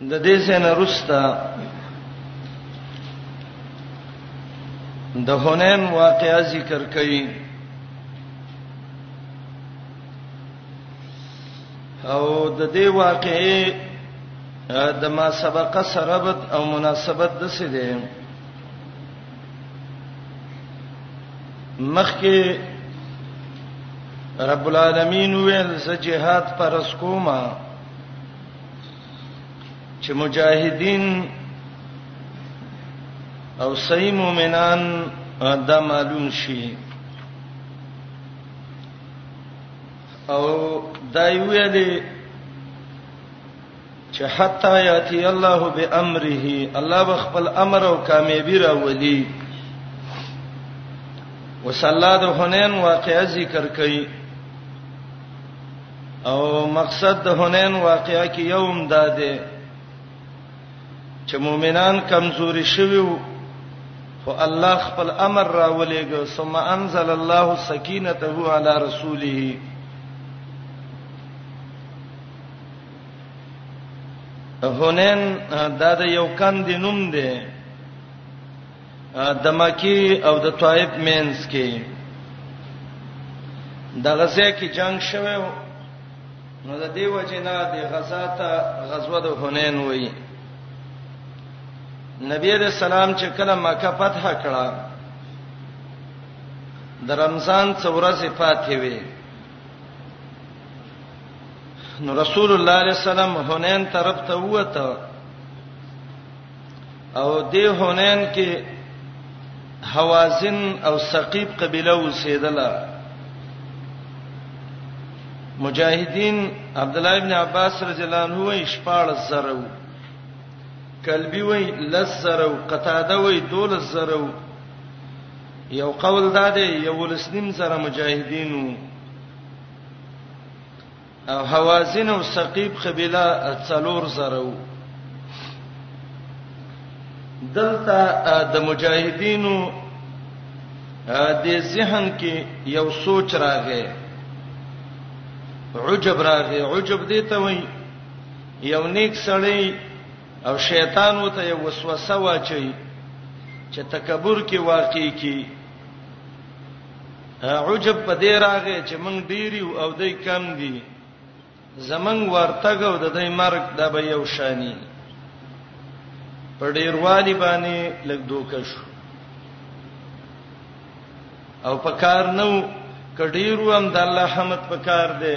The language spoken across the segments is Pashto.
د دې سره رستا د هونین واقعا ذکر کړي او د دې واقعې د ما سبق سره او مناسبت د څه دی مخکې رب العالمین ویل ز جهاد پر اسکوما چې مجاهدین او صحیح مؤمنان دا معلوم شي او دا ویلې چې حتا یاتی الله بامره الله بخپل امر او کامیابی راولي وصلا د حنین واقعا ذکر کړي او مقصد د حنین واقعا کې یوم داده چې مؤمنان کمزوري شوي وو خو الله خپل امر راولېګو ثم انزل الله سکینته علی رسوله هونین دا د یو کند نوم دی د مکی او د طائف مینس کې د غزه کې جنگ شوه نو د دې وجنه د غزا ته غزوه د هونین وایي نبی علیہ السلام چې کله مکه فتح کړه د رمضان څورځې فاتحه وی نو رسول الله علیه السلام حنین طرف ته وته او د حنین کې حوازن او ثقيب قبيله وسیدله مجاهدین عبد الله ابن عباس رضی الله عنه وی شپاړ زرو کلبی وی لز زرو قتاده وی دول زرو یو قول دا دی یو لسنیم سره مجاهدینو او حوازن او ثقيب قبيله څلور سره وو دلته د مجاهدینو د ذهن کې یو سوچ راغی عجب راغی عجب دې ته وای یو نیک سړی او شیطان وته یو وسوسه واچي چې تکبر کې واقع کی عجب په دې راغې چې موږ ډیری او دای کم دي زمنګ ورتګ او د دې مرګ د به یو شانی په ډیروالی باندې لګ دوک شو او پکار نو کډیرو هم د الله حمد پکار دی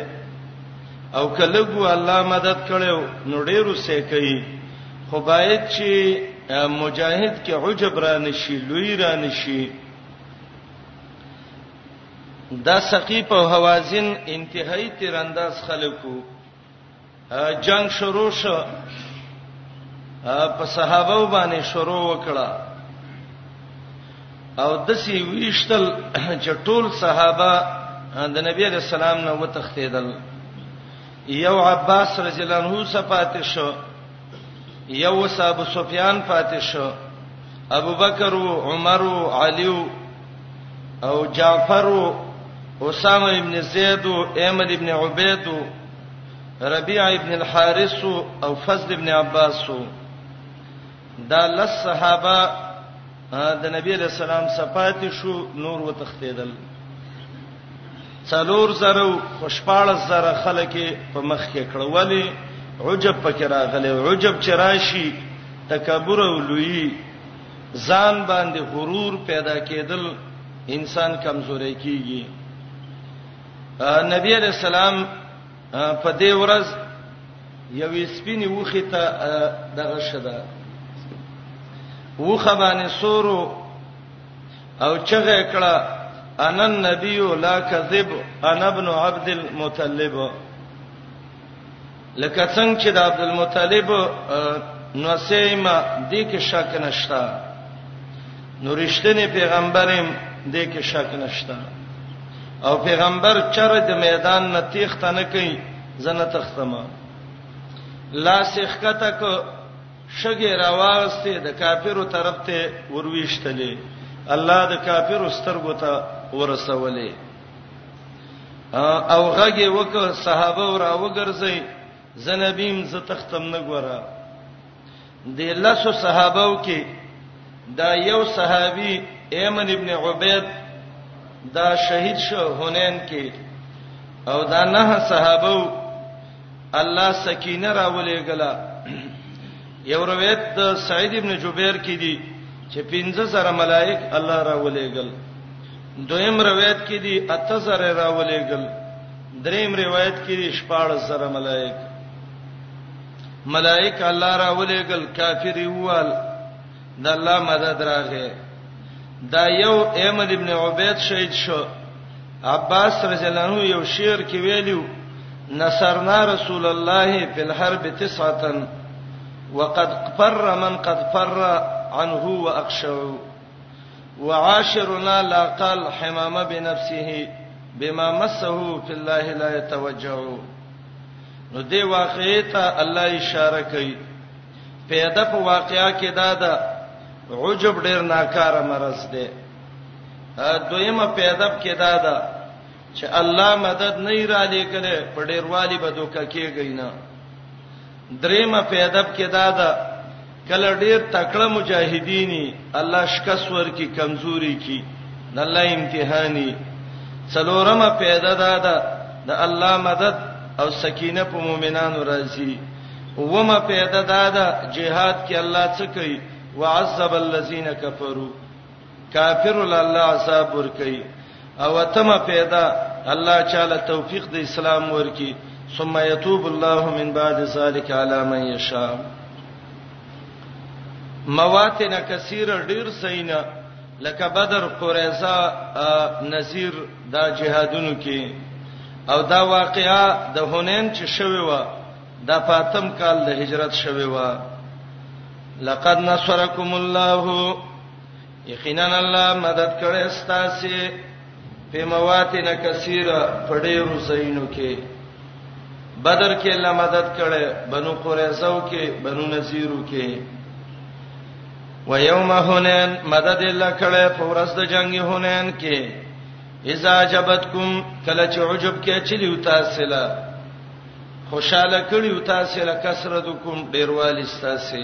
او کلهګو الله مدد کړو نو ډیرو سې کوي خو باید چې مجاهد کې عجب را نشي لوی را نشي دا سقیف او حوازن انتهایی تیرانداز خلکو جنگ شروع شو په صحابه باندې شروع وکړه او دسی ویشتل چې ټول صحابه د نبی رسول الله نو تختیدل یو عباس رضی الله عنه صفات شو یو صاحب سفیان پاتې شو ابو بکر او عمر او علی او جعفر او اسامه ابن زید او احمد ابن عبید او ربيع ابن الحارث او فضل ابن عباس دا لس صحابه د نبی له سلام صفات شو نور وتختیدل څلور زره خوشپاله زره خلک په مخ کې کړه ولی عجب پکې راغلی عجب چرایشي تکبر او لوی ځان باندې غرور پیدا کېدل انسان کمزوري کیږي نبی رسول الله په دې ورځ یوې سپینې وخې ته دغه شدا وخه باندې سورو او چغه کړه ان النبی لا کذب انا ابن عبد المطلب لکه څنګه چې د عبد المطلب نو سیمه دې کې شک نشتا نو رښتینی پیغمبرم دې کې شک نشته او پیغمبر چر د میدان نه تیخت نه کوي زنه تختمه لا سخکته کو شګه راواسته د کافرو طرف ته ورويشتلې الله د کافرو سترګو ته ورسولې او غږی وک صحابه را وګرځي زنبیم ز تختم نه ګوره د لسو صحابو کې دا یو صحابي ایمن ابن عبید دا شهید شو هنین کې او دا نه صحابو الله سکینه راولې غلا یو روایت د سعید ابن جبیر کې دی چې 15000 ملائک الله راولې غل دویم روایت کې دی 8000 راولې غل دریم روایت کې دی 14000 ملائک ملائک الله را ولېګل کافر یوال د الله مدد راغې دا یو احمد ابن عبید شهید شو عباس رضی الله عنه یو شعر کې ویلو نصرنا رسول الله فی الحرب تسعه وقد فر من قد فر عنه واخشوا وعاشرنا لا قال حمام بنفسه بما مسه في الله لا يتوجعوا نو دی واقعې ته الله اشاره کوي پیدا په واقعیا کې دا ده عجب ډیر ناکاره مرز ده دویمه پیدا کې دا ده چې الله مدد نه را لېکله په ډیروالي به دوکه کېږي نه دریمه پیدا کې دا ده کله ډیر تکړه مجاهدین الله شکس ورکی کمزوري کی د الله امتحاني څلورمه پیدا ده دا د الله مدد او سکینه په مؤمنانو راځي ومه پیدا ده دا جهاد کې الله څه کوي وعذب الذين كفروا کافر الله عذاب ور کوي او تم پیدا الله تعالی توفیق د اسلام ورکی ثم يتوب الله من بعد ذلك على من يشاء مواتن کثیر ډیر سینا لکه بدر قریظه نذیر دا جهادونو کې او دا واقعا د هونین چې شوی و دا فاطم کال د هجرت شوی و لقد نصرکم الله یقینا الله مدد کړي ستاسو په مواتن کثیره په ډیرو زینو کې بدر کې الله مدد کړي بنو قریظه کې بنو نذیر کې و یوم هنین مدد الله کړي په ورځ د جنگ هنین کې اذا جبتکم کله چې عجب کې چلیو تاسو له خوشاله کړیو تاسو له کثرتکم ډیروالی تاسو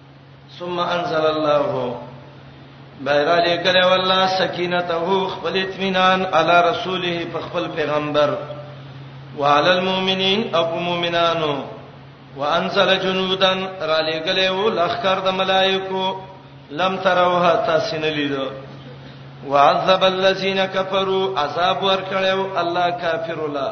ثم انزل الله بایرا لیکل والله سکینته خپل اطمینان علی رسوله په خپل پیغمبر وعلى المؤمنین او مؤمنانو وانزل جنودا را لګل او لخر د ملائکو لم تروها تاسو نه لیدو وعذب الذين كفروا عذاب ورکړیو الله کافر الله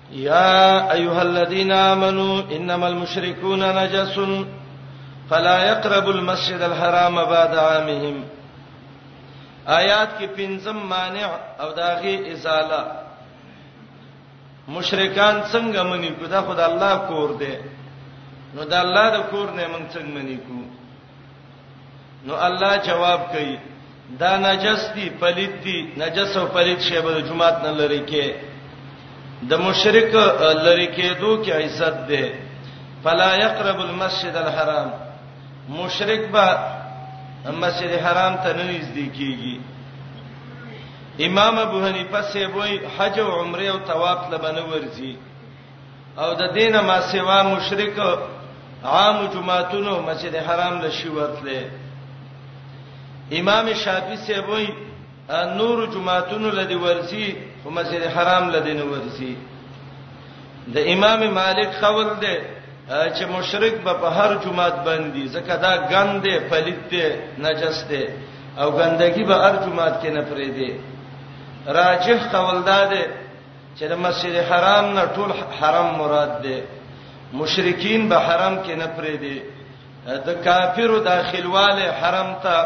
يا ايها الذين امنوا انما المشركون نجس فلا يقربوا المسجد الحرام بعد عامهم آیات کې پنځم مانع او داغه ازاله مشرکان څنګه منی کو دا خدای الله کور دی نو دا الله د کور نه مونږ څنګه منی کو نو الله جواب کوي دا نجس دي پلید دي نجس او پلید شی به جمعات نه لری کې د مشرک لری کېدو کې عزت ده فلا يقرب المسجد الحرام مشرک به مسجد حرام ته نه نږدې کیږي امام ابو حنیفه سیبوی حج او عمره او طواف لبنه ورزي او د دینه ما سیوا مشرک عام جمعهتونو مسجد حرام لشي ورتله امام شافعي سی وای نور جمعهتونو لدی ورسی خو مسجد حرام لدی نه ورسی د امام مالک خول ده چې مشرک به په هر جمعات باندې زکه دا غند پلیت ده نجس ده او ګندګي به هر جمعات کې نه پرې دي راجح قول ده چې د مسجد حرام نه ټول حرم مراد دی مشرکین به حرم کې نه پرې دي د کافرو داخلواله حرم ته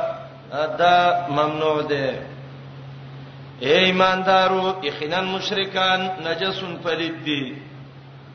دا ممنوع دی اے ایماندارو یقینا مشرکان نجسون پلید دي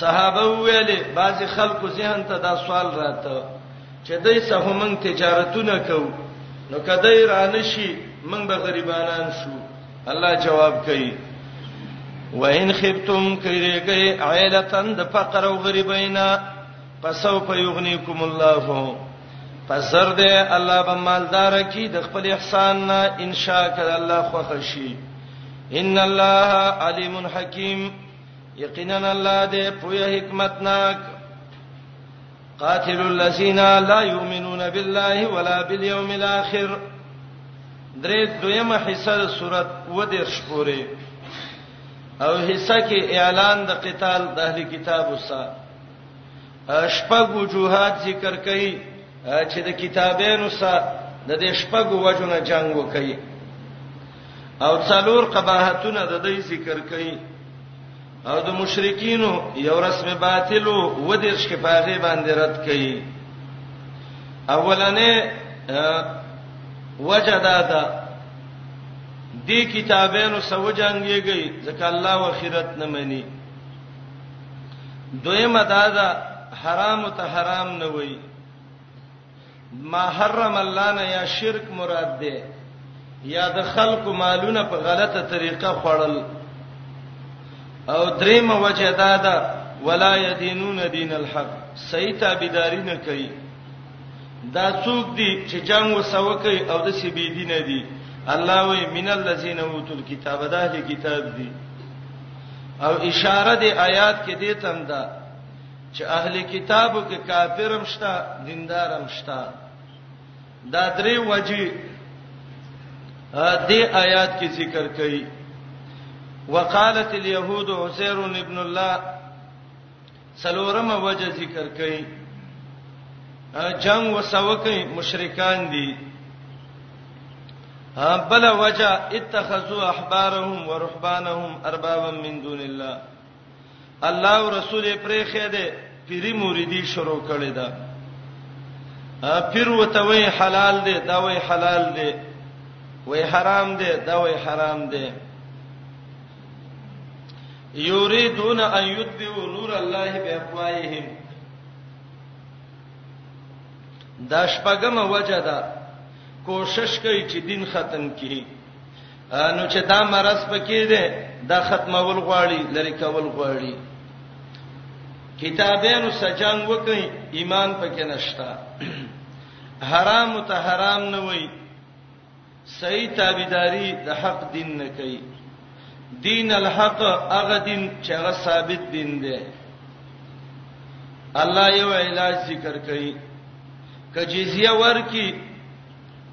صحابه ویل بعض خلکو ذهن ته دا سوال راته چې دای څه همنګ تجارتونه کو نو کده ایران شي موږ به غریبانان شو الله جواب کوي وان خفتم کریږي عائلتن د فقر او غریبینا پسو په یغنیکم الله پسر دې الله به مالدار کی د خپل احسان نه ان شاء الله خوښ شي ان الله علیم حکیم یقینا الله دې پوهه حکمتناک قاتل الذين لا يؤمنون بالله ولا باليوم الاخر درې دویمه حصہ د صورت و دې شپوري او حصہ کې اعلان د قتال د اهلي کتاب وسه شپږ وجوهات ذکر کړي چې د کتابونو سره د دې شپږ وجونه جنگ وکړي او څلور قباحتونه د دې ذکر کړي او د مشرکین یو رسم باطل و د شک پاغه باندې رد کړي اولنې وجدا ده دې کتابونو سو جنگيږي ځکه الله واخرت نه مني دویمه دا ده حرام ته حرام نه وایي ما حرم الله نه یا شرک مراد ده یا د خلق مالونه په غلطه طریقه خوړل او دریم وجه دا ده ولا یدینون دین الحق صحیح تابعداري نه کوي دا څوک دي چې جنگ وسو کوي او د سی بی دین دي الله وی من الذین اوتوا الكتاب دا هی کتاب دي او اشاره د آیات کې دې تم ده چې اهل کتابو کې کافرم شته دیندارم شته دا درې وجې دې آیات کې ذکر کړي وقالت اليهود عزير ابن الله سلورم وجه ذکر کړي جنگ وسوکې مشرکان دي بل وجه اتخذوا احبارهم ورهبانهم اربابا من دون الله الله او رسول یې پرې خې ده پیری مریدی شروع کړی دا پیر وته وی حلال دی دا وی حلال دی وی حرام دی دا وی حرام دی یریدون ان یتبعوا نور الله بافواههم دا شپګم وجه ده کوشش کوي چې دین ختم کړي نو چې دا مرز پکې ده دا ختمول غواړي لری کول غواړي کتابینو سجان وکي ایمان پکې نشتا حرام ته حرام نه وای صحیح تابعداري د حق دین نه کوي دین الحق هغه دین چې هغه ثابت دین دی الله یو علاج ذکر کوي کجزیه ورکی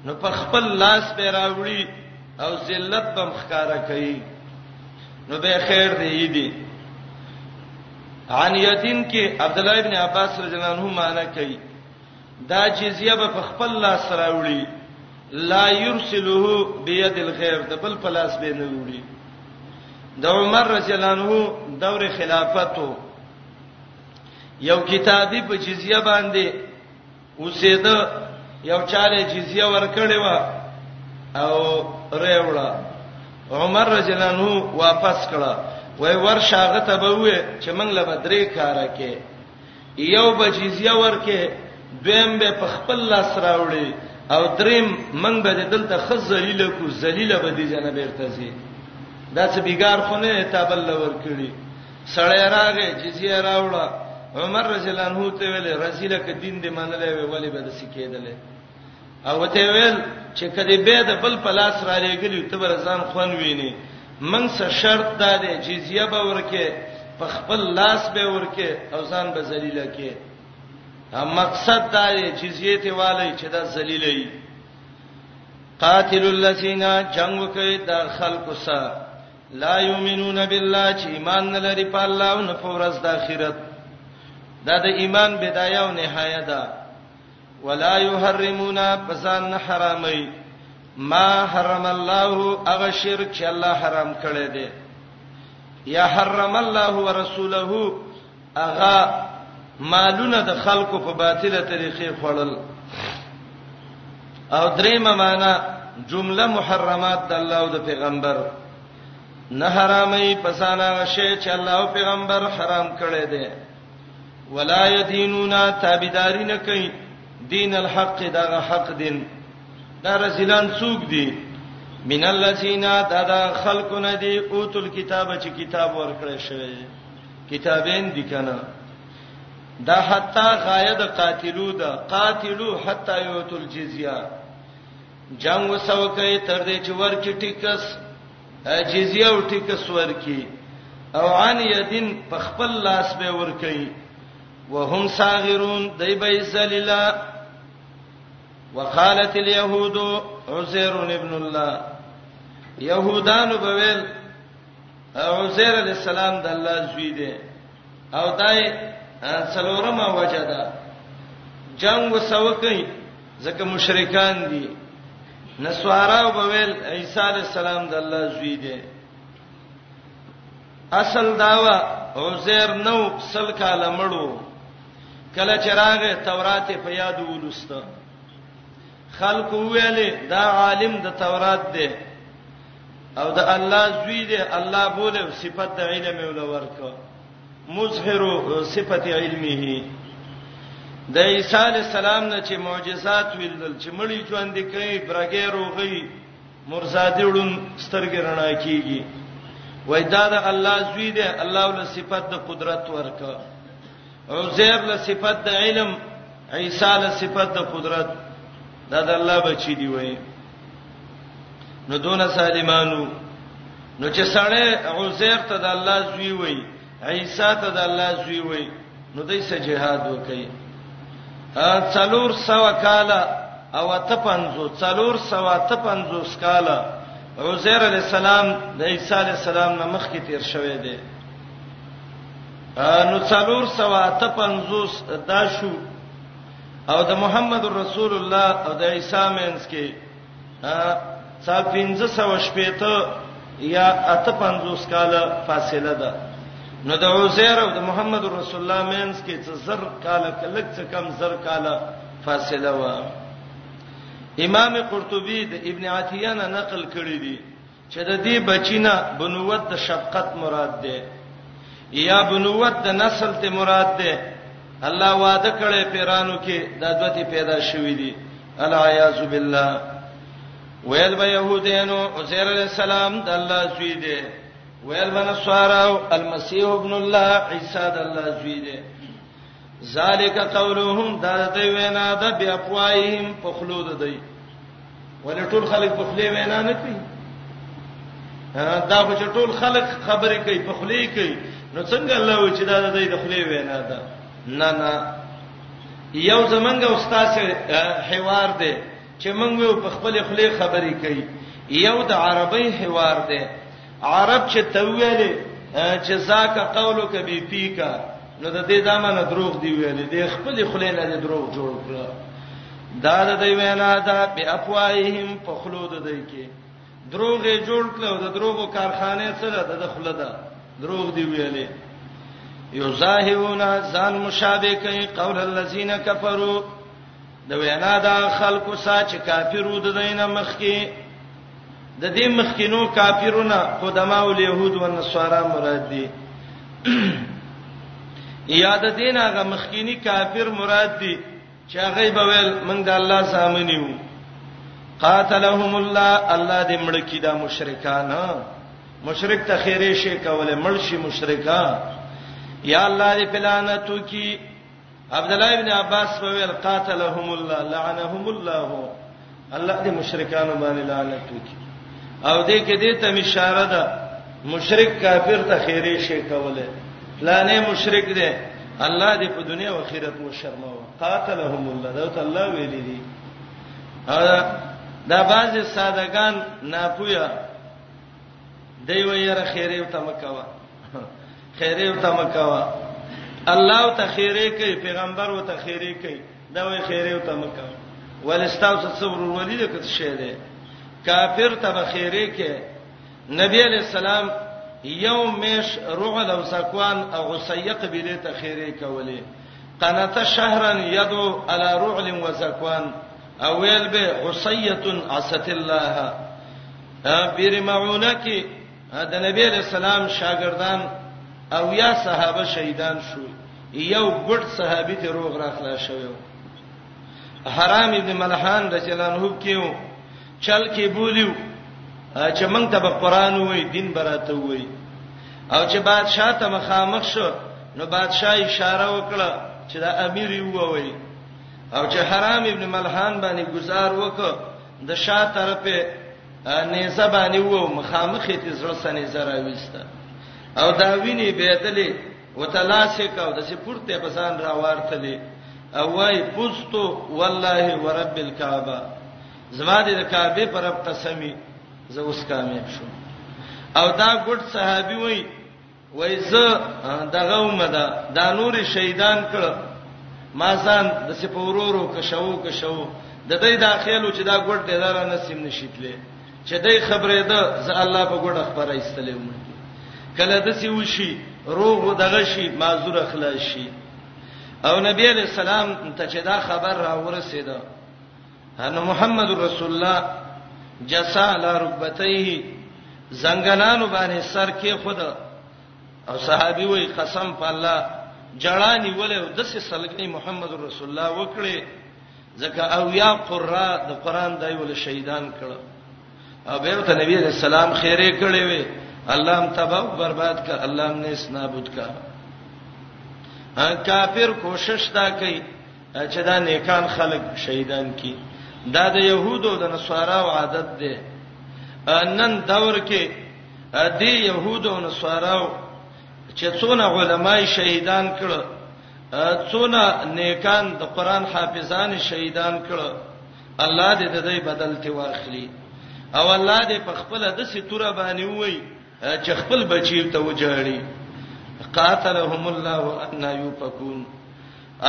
نو په خپل لاس به راوړي او ذلت بم ښکارا کوي نو به خیر دی دی عن یتین کې عبد الله ابن عباس رضی الله عنه معنا کوي دا جزیه په خپل لاس راوړي لا يرسله بيد الغير د بل پلاس به نه وړي د عمر رضی الله عنه دور خلافتو یو کتابي په جزیه باندې اوسید یو چاله جزیه ورکړې و او ریوړه عمر رضی الله عنه واپس کړه وای ورشاغه ته به وې چې موږ له بدرې کار کې یو بجیزیه ورکه دویم به په خپل لاس راوړي او دریم موږ به دلته خز ذلیل کو ذلیل به دي جنبه ارتزي دا څه بیګار خو نه ته بل ورکړي سړی راغی جزیه راوړه عمر رضی الله عنه ته ویل رسول ک دین دې منلې وی ولی به د سکیدلې او ته ویل چې کدی به د بل پلاس را لګلی ته برزان خون ویني من سره شرط دا دی جزیه به ورکه په خپل لاس به ورکه او ځان به ذلیل کې مقصد دا دی جزیه ته والی چې دا ذلیلې قاتل الذين جنگ کوي د خلق سره لا یؤمنون بالله چې ایمان نه لري په الله او نه په ورځ د آخرت دا د ایمان بدايه او نهایه ده ولا یحرمون پسان حرامي ما حرم الله هغه شرک چې الله حرام کړی دی یا حرم الله ورسوله هغه مالونه د خلکو په باطله طریقې خوړل او درېمه معنا جمله محرمات د الله او د پیغمبر نه حرامي پسانه شی چې الله او پیغمبر حرام کړی دی ولا یدینونا تابعداري نه کوي دین الحق دا حق دین دا رسولان څوک دي من الذین دا, دا خلقنا دی اوتل کتاب چې کتاب ورکړی شوی کتابین دي کنه دا حتا غایه د قاتلو دا قاتلو حتا یوت الجزیه جنگ وسو کوي تر دې چې ورکی ټیکس جزیه او ټیکس ورکی او عن یدین په خپل لاس به ورکی وهم صاغرون دای به ذلیلا وقالت اليهود عزير ابن الله يهودان بويل عزیر علی السلام د الله زوی دی او دای څلورمه وجه ده جنگ وسوکې ځکه مشرکان دي نسوارا او بویل عیسی علی السلام د الله زوی دی اصل داوا عزیر نو سل کاله مړو کله چراغ تورات په یاد ولسته خلق ویل دا عالم د تورات دی او د الله زوی دی الله بوله صفت د علم ول ورکو مظهر صفت علمه د عیسی علی السلام نه چې معجزات ویل چې مړی ژوند کوي برګې روغي مرزادی وړون سترګې رڼا کیږي وای دا د الله زوی دی الله ول صفت د قدرت ورکو عزیر له صفت د علم عیسی له صفت د قدرت دا د الله بچی دی وای نو دون سالمانو نو چې سړی عزیر ته د الله زوی وای عیسی ته د الله زوی وای نو دای سه جهاد وکي ا څلور سو کاله او ته پنځو څلور سو ته پنځو کاله عزیر علی السلام د عیسی علی السلام نه مخکې تیر شوی دی نو څلور سوا ته 50 دا شو او د محمد رسول الله او د عیسی مینس کې څا 1500 شپې ته یا 850 کال فاصله ده نو د عزیر او د محمد رسول الله مینس کې څه زر کال کلک څه کم زر کال فاصله و امام قرطبي د ابن عتیه نه نقل کړی دی چې د دې بچی نه بنوت د شفقت مراد ده یا بنوت د نسل ته مراد ده الله وعده کړی پیرانو کې د دوته پیدا شوې دي العیاذ بالله ویل به يهودانو عزیر علی السلام د الله زوی دی ویل به نصارا المسیح ابن الله عیسی د الله زوی دی ذالک قولهم دا د وینا د بیا پوایهم په خلو د دی ولې ټول خلک په خلی وینا نه کوي دا خو چې ټول خلک خبرې کوي په خلی کوي نو څنګه الله و چې دا د دې د خلی وینا ده نه نه یو زمنګ استاد حوار دی چې موږ په خپل خلی خبرې کوي یو د عربی حوار دی عرب چې ته ویلې چې ذاک قولک بی پیکا نو د دې دمنه دروغ دی ویلې د خپل خلین نه دروغ جوړ کړ دا د دې وینا ده په افواههم په خلود دی کې دروغ یې جوړ کړ او د دروغو کارخانه سره د خلود ده دروغ دی ویلې یو ظاهرونه ځان مشابه کوي قول الذين كفروا د وینا دا خلکو سات کافرو د دینه مخ کې د دې مخکینو کافرونو قدما او يهود او نصارا مراد دي یاد دین هغه مخکینی کافر مراد دي چې هغه به ویل موږ د الله سامنے یو قاتلهم الله الله دې مړ کی دا مشرکان مشرک ته خیره شي کوله مړ شي مشرکا یا الله دې پلانتو کی عبد الله ابن عباس په ویل قاتلهم الله لعنهم الله الله دې مشرکانو باندې لعنت وکړي او دې کې دې ته اشاره ده مشرک کافر ته خیره شي کوله لانه مشرک دې الله دې په دنیا او آخرت مو شرماو قاتلهم الله دا ته الله ویلي دي دا بعض سادهګان ناپوهه دی ویره خیره او تمکوا خیره او تمکوا الله ته خیره کوي پیغمبر او ته خیره کوي دا وی خیره او تمکوا ولستاو څه صبر ولید کته شه دی کافر ته به خیره کوي نبی علی السلام یو میش رعل او سکوان او غسیه قبیله ته خیره کوله قنات شهرا یدو علی رعل و سکوان او ویل به حسیه اسد الله بیر معونه کې د نبی رسول الله شاګردان او یا صحابه شهیدان شو یو ګډ صحابي ته روغ راخلا شوو حرام ابن ملحان رضی الله عنه کېو چل کې بولیو چې موږ ته به قران وای دین براته وای او چې بادشاہ ته مخامخ شو نو بادشاہ اشاره وکړه چې دا امیر یو وای او چې حرام ابن ملحان باندې گزار وکړ د شا طرفه نيزه باندې وو مخامخې ته زړه سنې زرا وسته او دا ویني بهتلې وتلاسه کاو د سپورته بسان را ورتلې او وای پوستو والله ورب الكعبه زما دې د کعبه پر رب قسمي زه اوس کامیاب شوم او دا ګډ صحابي وای وای زه دغه ومده دا نور شهیدان کړ ما ځان د سپورورو که شوو که شوو د دې داخلو چې دا ګډ دی دار نه سیم نشیتلې چې دې خبرې ده ز الله په ګډه خبره ایستلې ومه کله د سی وشي روغ دغه شي معذور اخلاص شي او نبی علیہ السلام ته چې دا خبر را ورسېده ان محمد رسول الله جسا علی رکبتیه زنګنانو باندې سر کې خود او صحابي وای قسم په الله جړانی ولې د سې سلګنی محمد رسول الله وکړي ځکه او یا قرا د قران دای ول شهیدان کړه او به ته نبی رسول سلام خیره کړي وي الله هم تباہ برباد کړ الله هم نس نابود کړ کافر کوشش تا کوي چې دا نیکان خلک شهیدان کی دا د يهودو د نصاراو عادت دی نن دور کې د يهودو او نصاراو چې څونه علماي شهیدان کړو څونه نیکان د قران حافظان شهیدان کړو الله دې د دې بدل ته واخلي او الله دې په خپل د ستوره باندې وای چې خپل بچی ته وجاړي قاتلهم الله ان یفکون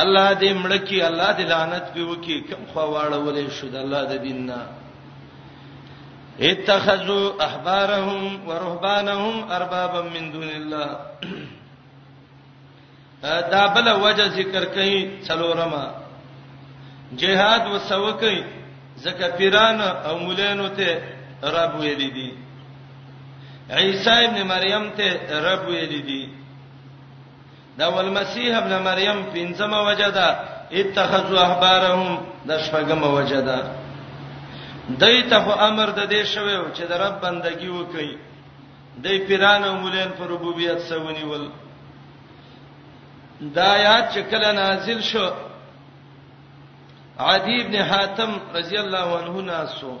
الله دې مړ کی الله دې لعنت په وکي کم خو واړولې شو د الله د دین نه اتخذوا احبارهم ورهبانهم اربابا من دون الله دا بل وجه ذکر کړي څلورما جهاد وسوکې زکه پیران او مولانو ته رب ویل دي عیسی ابن مریم ته رب ویل دي دا والمسیح ابن مریم پنځمه وجه ده اتخذوا احبارهم د شپږمه وجه ده دایته امر د دې شوی چې د رب بندگی وکړي د پیران او مولین پر ربوبیت سونی ول دا آیات چې کله نازل شو عدی ابن حاتم رضی الله عنه ناسو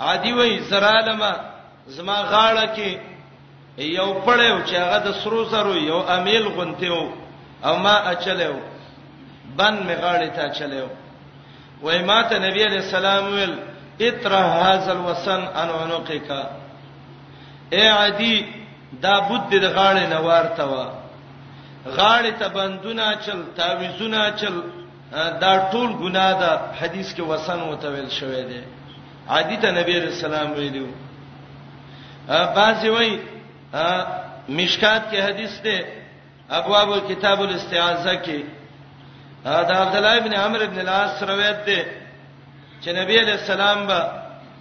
عادی وای زرالما زما غاړه کې یو پړیو چې هغه د سرو زرو یو امیل غونتیو او ما اچلیو بن می غاړه ته اچلیو وای ما ته نبی علیہ السلام ویل اتره هاذ الوسن ان عنقک اے عادی دا بود د غاړې نه وارته و غاړې ته بندونه چل تعويذونه چل دا ټول ګناه ده حدیث کې وسن وتویل شوی دی عادی ته نبی رسول الله ویلو بعضی وای مشکات کې حدیث ده ابواب کتاب الاستعاذہ کې دا عبد الله ابن عمرو ابن العاص روایت ده چې نبی علیہ السلام به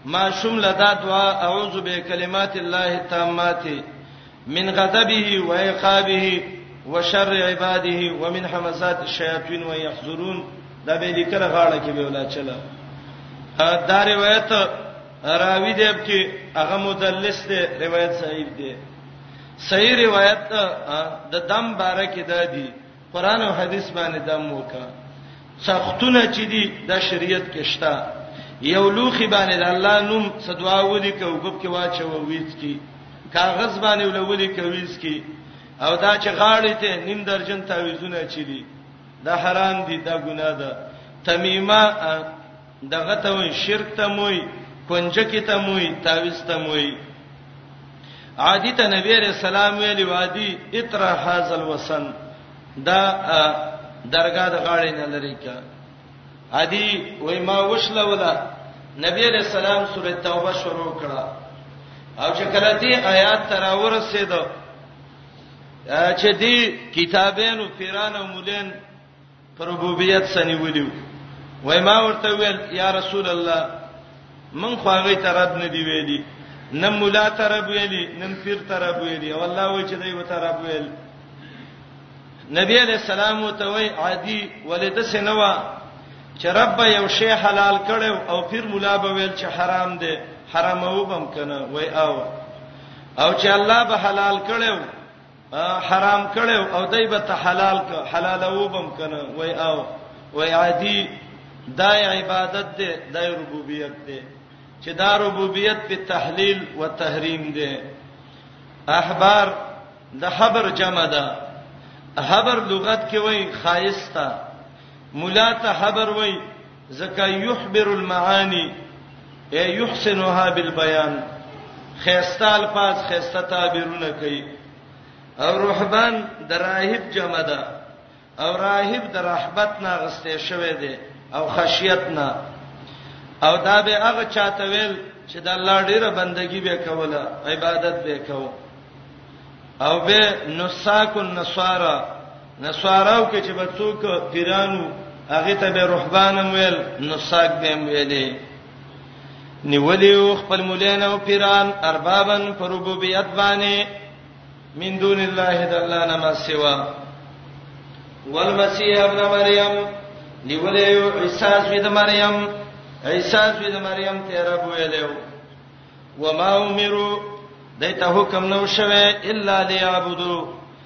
ما شمل دا دعا اعوذ بکلمات الله التامات من غضبه وعقابه وشر عباده ومن همزات الشیاطین ويحذرون دا به لیکل غاړه کې به ولا چلا دا روایت راوی دی چې هغه مدلس دی روایت صحیح دی صحیح روایت د دم بارکه ده دی قران او حدیث باندې دم وکا سختونه چې دي د شریعت کې شته یو لوخي باندې د الله نوم صدوا ودی کو غب کې واچو ویڅ کی کاغذ باندې ولولي کویس کی او دا چې غاړې ته نیم درجن تعویذونه چي دي دا حرام دي دا ګناه ده تمیمه دغه ته وای شرک ته موي کنجکی ته موي تعویز ته موي عادی ته نبی رسول الله ویلی وادي اترا هاذل وسن دا درگاه د غاړې نه لري کا عادی وای ما وشله ولا نبی علیہ السلام سورۃ توبه شروع کړه او چې کله دې آیات تر ورسېدو چې دې کتابینو پیران او مولین پر ربوبیت سنی ویلو وای ما ورته ویل یا رسول الله من خو هغه ته رب نه دی ویلی نه مولا ته رب ویلی نه پیر ته رب ویلی او الله وای چې دوی ته رب ویل نبی علیہ السلام ته وای عادی ولید سنوا چې رب یو شی حلال کړو او پیر مولا به ویل چې حرام دی حرامو بم کنه وای او او چې الله به حلال کړو حرام کړو او دای به ته حلال ک حلال وبم کنه وای او وای عادي دا عبادت ده د ربوبیت ده چې دا ربوبیت په تحلیل او تحریم ده احبار د حبر جمع ده حبر لغت کې وای خایستا مولا ته حبر وای زکا یحبر المعانی ای یحسنها بالبیان خیسته الفاظ خیسته تعبیرونه کوي او رهبان د راهب جمع ده او راهب د رحبت نه غسته شوی دی او خشیت نه او دا به هغه چاته ویل چې د الله ډیره بندگی به کوله عبادت به کوله او به نساک النصارا نسواراو کې چې بچوک پیرانو هغه ته به رهبان ویل نو ساق به ویلې نیولیو خپل مولانه او پیران اربابن پر ربوبیت باندې من دون الله د الله نه ما سوا والمسیح ابن مریم نیولیو عیسی سید مریم عیسی سید مریم ته رب ویلو وما امروا دایته حکم نو شوه الا ليعبدوا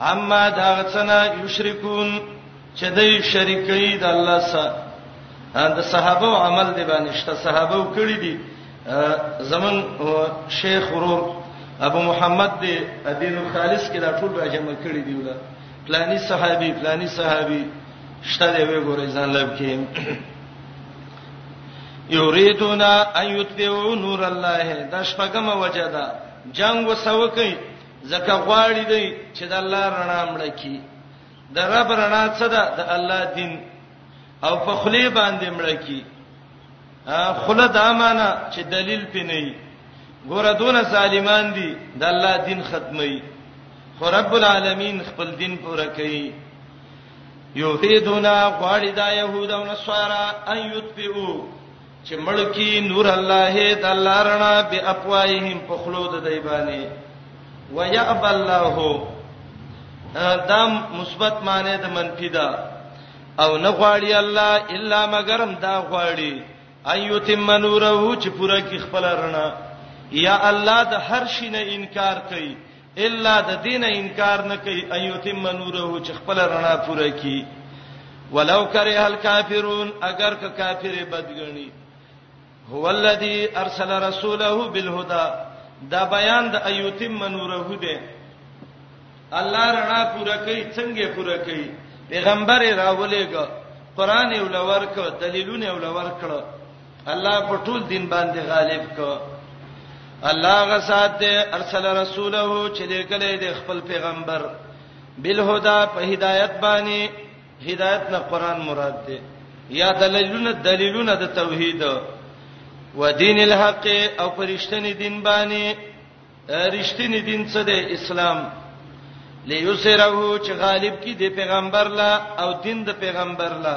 اما دا غڅنا یشرکون چې دوی شریکي د الله سره اند صحابه او عمل دی باندې شته صحابه وکړي دي زمون شیخ ورور ابو محمد دی ادین خالص کې دا ټول راځم کړي دی ولا پلاني صحابي پلاني صحابي شته دی وی ګورې ځان لب کې یریدون ان یتبعوا نور الله دا شپږم وجدا جنگ وسوکې ځکه غواړي دی چې د الله رڼا مړه کی د رب رڼا څه ده د الله دین او په خلی باندې مړه کی خله دا معنا چې دلیل پې نه وي ګوره دون ظالمان دي د الله دین ختمي خو رب العالمین خپل دین پوره کوي یوهیدونا غواړي دا يهود او نصارا ان یطفئو چې مړکی نور الله د الله رڼا به اقوایهم په خلود دی باندې ويعب الله دا مثبت معنی د منفی ده او نه غواړي الله الا مگرم دا غواړي ايتم نوره چې پوره کی خپل رڼا یا الله د هر شي نه انکار کوي الا د دین انکار نه کوي ایتم نوره چې خپل رڼا پوره کی ولو کرے الکافرون اگر که کافر بدګنی هو الذی ارسل رسوله بالهدى دا بیان د ایتم نوره ده الله رڼا پوره کوي څنګه پوره کوي پیغمبر راولېګ قران یې ولور کړ دلیلونه یې ولور کړ الله په ټول دین باندې غالب کو الله غسات دې ارسل رسوله چې دې کله دې خپل پیغمبر بالهدى په هدایت باندې هدایت نه قران مراد دې یا دلیلونه دلیلونه د توحید و دین الحق او پرشتنی دین باندې رښتینی دین څه دی اسلام ليسره چې غالب کی دی پیغمبر لا او دین د پیغمبر لا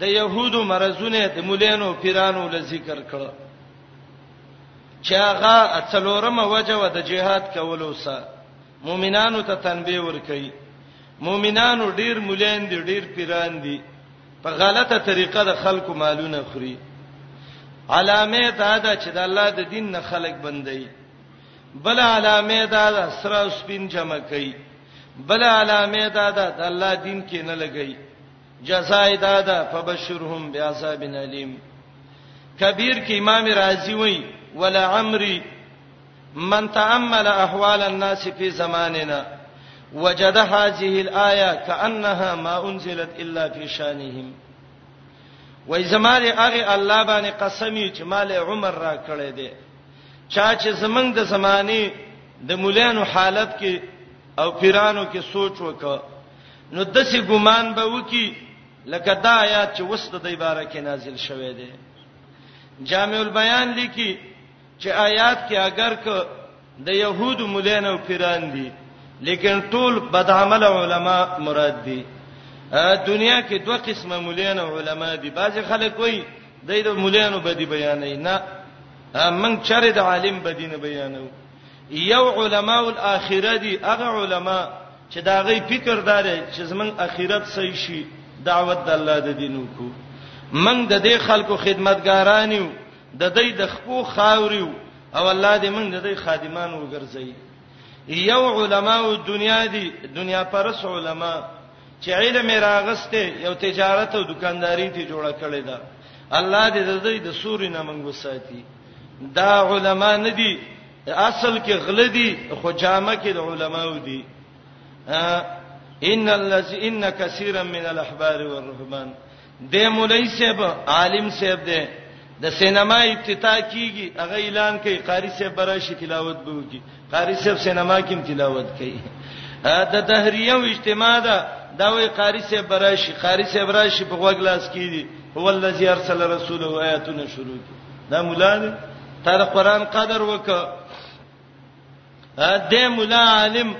د يهودو مرزونه د مولانو پیرانو له ذکر کړه چې هغه څلورمه وجه و د جهاد کولو سره مؤمنانو ته تنبيه ورکړي مؤمنانو ډیر مولین دي ډیر پیران دي په غلطه طریقه د خلکو مالونه خوري علامه دا ده چې د الله د دین نه خلک بندي بل علامه دا ده سره سپین جمع کوي بل علامه دا ده د الله دین کې نه لګي جزای دادا فبشرهم بعذاب الیم کبیر کې امام رازی وای ولا عمري من تامل احوال الناس في زماننا وجد هذه الايه كانها ما انزلت الا في شانهم وای زماره هغه الله باندې قسمی چې مال عمر را کړې دي چا چې زمنګ د زماني د مولانو حالت کې او پیرانو کې سوچ وکړ نو دسی ګمان به وکي لکه دا آیات چې وسته د عبارت کې نازل شوه دی جامع البیان لیکي چې آیات کې اگر که د يهودو مولین او پیران دي لیکن ټول بدعمل علما مراد دي دنیا کې دوه قسمه مولین او علما دي بعض خلک وایي د دې مولینو بدی بیانې نه من چرې د عالم بدینه بیانو یو علماء الاخره دي هغه علما چې دا غي فکر دار چې زمنګ اخرت صحیح شي دعوت د الله د دینو کو منګ د دې خلکو خدمتګارانیو د دې د خپو خاوريو او الله دې منګ د دې خادمان وګرځي یو علماء دنیا دي دنیا پرس علما چې علم راغسته یو تجارت او دکانداری ته جوړه کړی دا الله دې د دې د سوري نه منغو ساتي دا علما نه دي اصل کې غل دي خو جامه کې د علماو دي ان الذي ان كثيرا من الاحبار والرهبان د مولای صاحب عالم صاحب دی د سینما افتتاح کیږي هغه اعلان کوي قاری صاحب براشي تلاوت به وکي قاری صاحب سینما کې تلاوت کوي د دهریه و اجتماع ده دا وی قاری صاحب براشي قاری صاحب راشي په غوګ لاس کیږي هو الذی ارسل رسوله آیاتونه شروع کی دا مولا دی تر قران قدر وک ا دې مولا عالم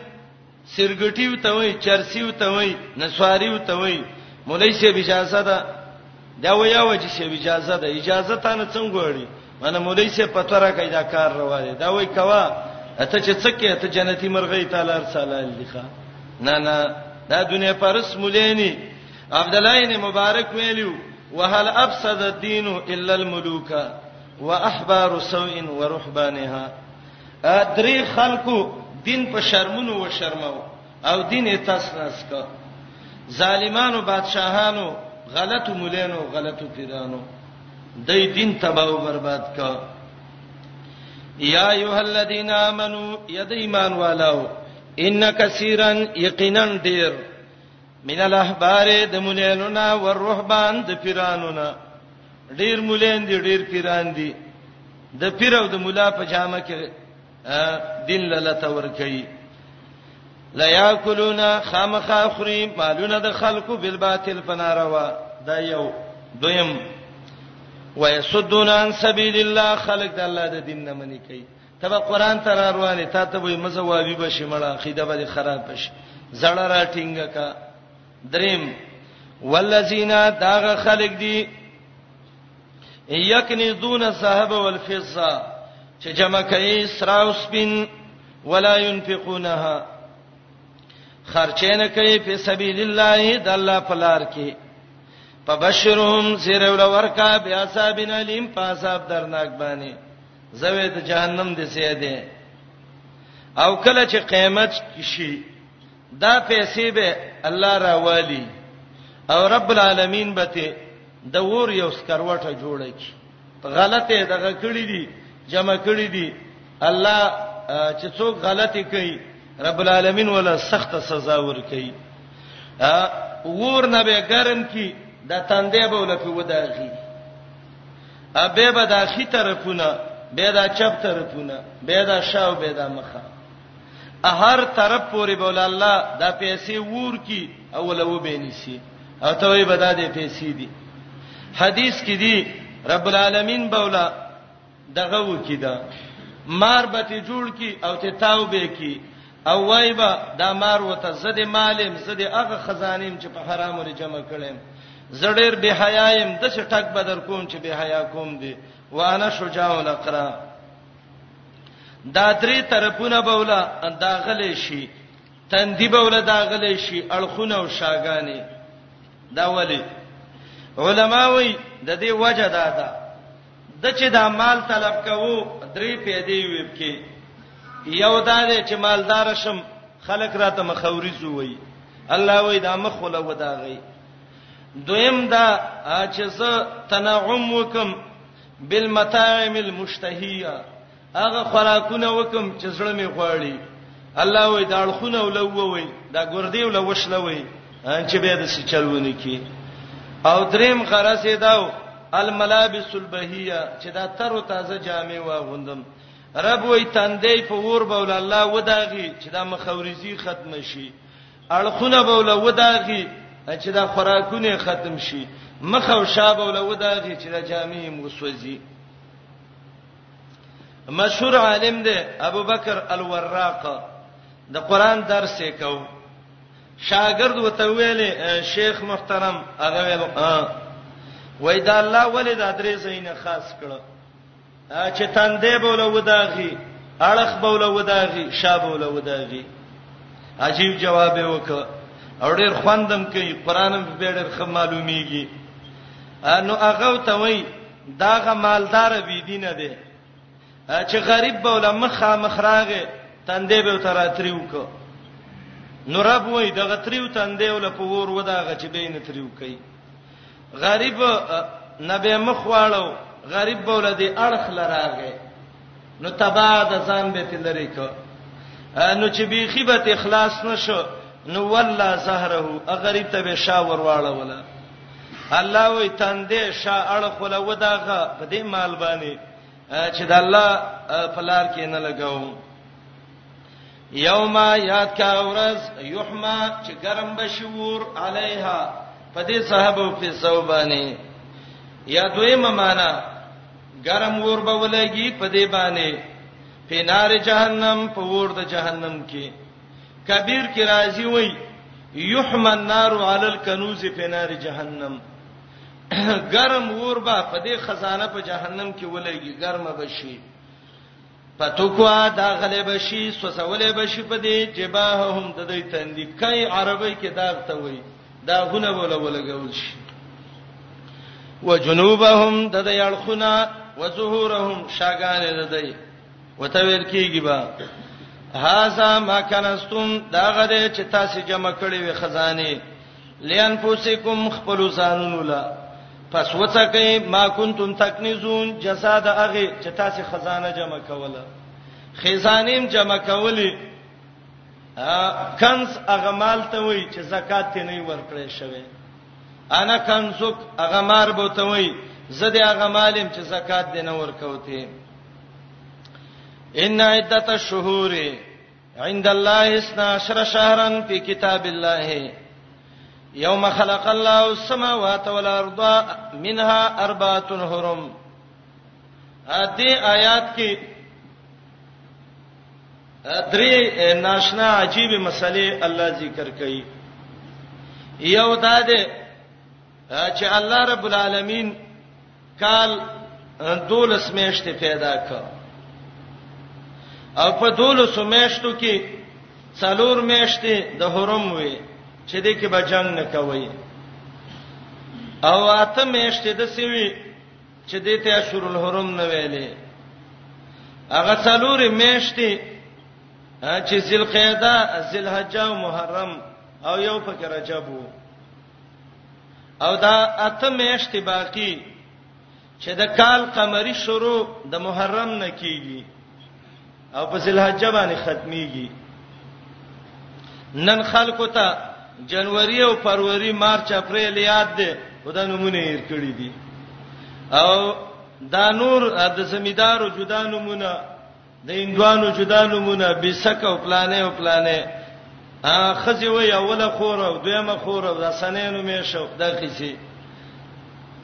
سرګټیو ته وای چرسیو ته وای نسواریو ته وای مولای شه اجازه ده دا ویا و چې شه اجازه ده اجازه تا نه څنګه وړي مله مولای شه پتره کای دا کار روا دی دا وای کوا اته چې څکه ته جنتی مرغی تعالی رسالال لخوا نه نه دا دنیا پرس مولینی عبد الله ابن مبارک ویلو وهل افسد الدين الا الملوک واحبار سوء ورهبانها درې خلکو دین په شرمونو و شرماو او دین یې تاسو ناس کا ظالمانو بادشاهانو غلطو مولانو غلطو پیرانو د دین تباہ او برباد کا یا ایه الذین آمنو ید ایمان والو ان کثیرن یقینا ډیر من الاحبار د مولانونا والرهبان د پیرانونا ډیر مولان دي ډیر پیران دي د پیر او د مولا په جامه کې دین لته ور کوي لا یاکلون خامخ اخری مالونه د خلقو بالباطل فناروا دا یو دویم ويسدون عن سبيل الله خلق د الله د دین نه منی کوي ته به قران ته را روانې تا ته به مزه وابي بشي مړه عقیده به خراب شي زړه را ټینګه کا دریم والذین داغه خلق دی یکنزون الذهب والفضه چې جمع کوي سراو سپین ولا ينفقونها خرچینه کوي په سبیل الله د الله په لار کې فبشرهم سیر ولورکا بیاسابن الیم پاساب درناک باندې زوی د جهنم د سې دی او کله چې قیامت شي دا پیسې به الله راوالي او رب العالمین به ته د ور یو سکروټه جوړ کی غلطه دغه کړی دي جمع کړی دي الله چې څوک غلطي کوي رب العالمین ولا سخت سزا ور کوي ور نه به ګرم کی د تندې به ولکه وداږي ابه به دا خي طرفونه به دا چپ طرفونه به دا شاو به دا مخه هر طرف پورې بول الله دا پیسې ور کی او لو به نسی او ته وی بدا دې پیسې دي حدیث کې دي رب العالمین بولا دغه وکیدا مار به ته جوړ کی او ته تاو به کی او وای به دا مار وته زه دې مالم زه دې هغه خزانیم چې په حرامو لري جمع کړم زه ډیر به حیایم د څه ټک بدر کوم چې به حیا کوم دی وانا شجاع الاقرا دا درې طرفونه بوله دا غلې شي تندی بوله دا غلې شي اړخونه او شاګانی دا ولی علما وی د دې وجه دا ده د چې دا مال طلب کوو درې پیدې وي پکې یو دا دی چې مالدار شم خلک راته مخوري زوي الله وې دا مخ ولا وداغي دویم دا چې زه تنعم وکم بالمتاعم المشتهیه هغه خوراکونه وکم چې زړه می غواړي الله وې دا اړخونه ولووي دا ګردی ولوښلوي چې به د سچلونه کی او دریم غرض یې داو الملابس البهیه چې دا تر او تازه جامې واغوندم رب وې تندې په ور بول الله وداغي چې دا مخاوريزي ختم شي اړخونه بول وداغي چې دا خوراکونه ختم شي مخ او شابه ول وداغي چې دا جامې مسوځي مشهور عالم دی ابو بکر الوراق د قران درس یې کو شاګرد وته ویل شیخ محترم هغه ویل وای دا الله ولې دا درې زینه خاص کړو چې تندې بوله وداغي اړخ بوله وداغي شا بوله وداغي عجیب جواب وکړ او ډېر خوندم کوي قرانم به ډېر خمالوميږي نو هغه ته وای داغه مالدار بی دین دی چې غریب به ول مخه مخراغه تندې به تر اتریو کو نو رب وای دغه تریو تندې ول په ور وداغه چې بین تریو کوي غریب نبی مخ واړو غریب به ول دی اړخ لراغه نو تبا د ځان به تلری کو نو چې بی خیبت اخلاص نشو نو والله زهره غریب ته به شاور واړه ولا الله وی تندې شا اړه خله وداغه په دې مال باندې چې د الله په لار کې نه لګاو یوم یاد کا اورز یحما چې ګرم بشور علیها په دې صحابه په صوبانه یا دویمه معنا ګرم ور به ولګي په دې باندې په نار جهنم په ور د جهنم کې کبیر کی راضی وای یحمى النار علی الكنوز فی نار جهنم ګرم ور به په دې خزانه په جهنم کې ولېږي ګرمه بشي پتوکوا دا غلې بشي سوسولې بشي په دې جباههم د دې تندې کای عربی کې داغ ته وای دا غونه ولا ولګول شي وجنوبهم د دې اړخونه وظهورهم شاګان د دې وته ویل کیږي با هاذا ما کنستم دا غره چې تاسو جمع کړی وي خزانه لئن فوسکم خپل ځانونو لا پس وڅکې ما کنتم تکنزون جساد اغه چې تاسو خزانه جمع کوله خزانیم جمع کولی کنز اغه مال ته وای چې زکات ته نه ورکړې شوی انا کنزک اغه مار بوته وای زده اغه مالم چې زکات دینه ورکوته ان عدت الشهور عند الله 12 شهرا في كتاب الله يوم خلق الله السماوات والارض منها اربعه حرم ا دې آیات کې درې ناشنا عجیب مسلې الله ذکر کړي یو دا ده چې الله رب العالمین کال دولس میشتې پیدا کړ او په دولس میشتو کې څلور میشتې د حرم وې چې دې کې به جنگ نه کوي او اته میشتې د سوي چې دې ته اشهر الحرم نه ویلې هغه څلور میشتې چې ذل قعده ذل حجه او محرم او یو پکې رجب وو او دا اته میاشتې باقی چې د کال قمری شروع د محرم نه کیږي او په ذلحجه باندې ختميږي نن خلکو ته جنوري او فروری مارچ اپریل یاد دي خدای نمونه یې کړی دي او دا نور د زمیدارو جدا نمونه د هندوانو چې دا نمونه بیسک او پلانې او پلانې ا خزي وي اوله خور او دویمه خور او رسنینو مې شو دا کیسه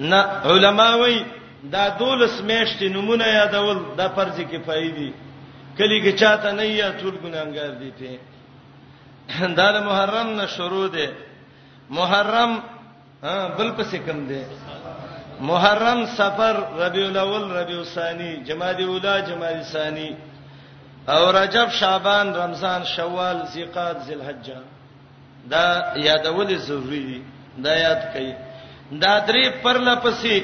نه علما وي دا دولس میشتې نمونه یادول د فرض کفایي دي کلی کې چاته نه یا ټول ګناګار دي ته دا محرم نه شروع ده محرم ها بل پسې کم دی محرم سفر ربيع الاول ربيع الثاني جمادی الاولا جمادی الثاني او رجب شعبان رمضان شوال ذیقات ذلحجه دا یادول ضروری دي دا یاد کړئ دا درې پر لپسې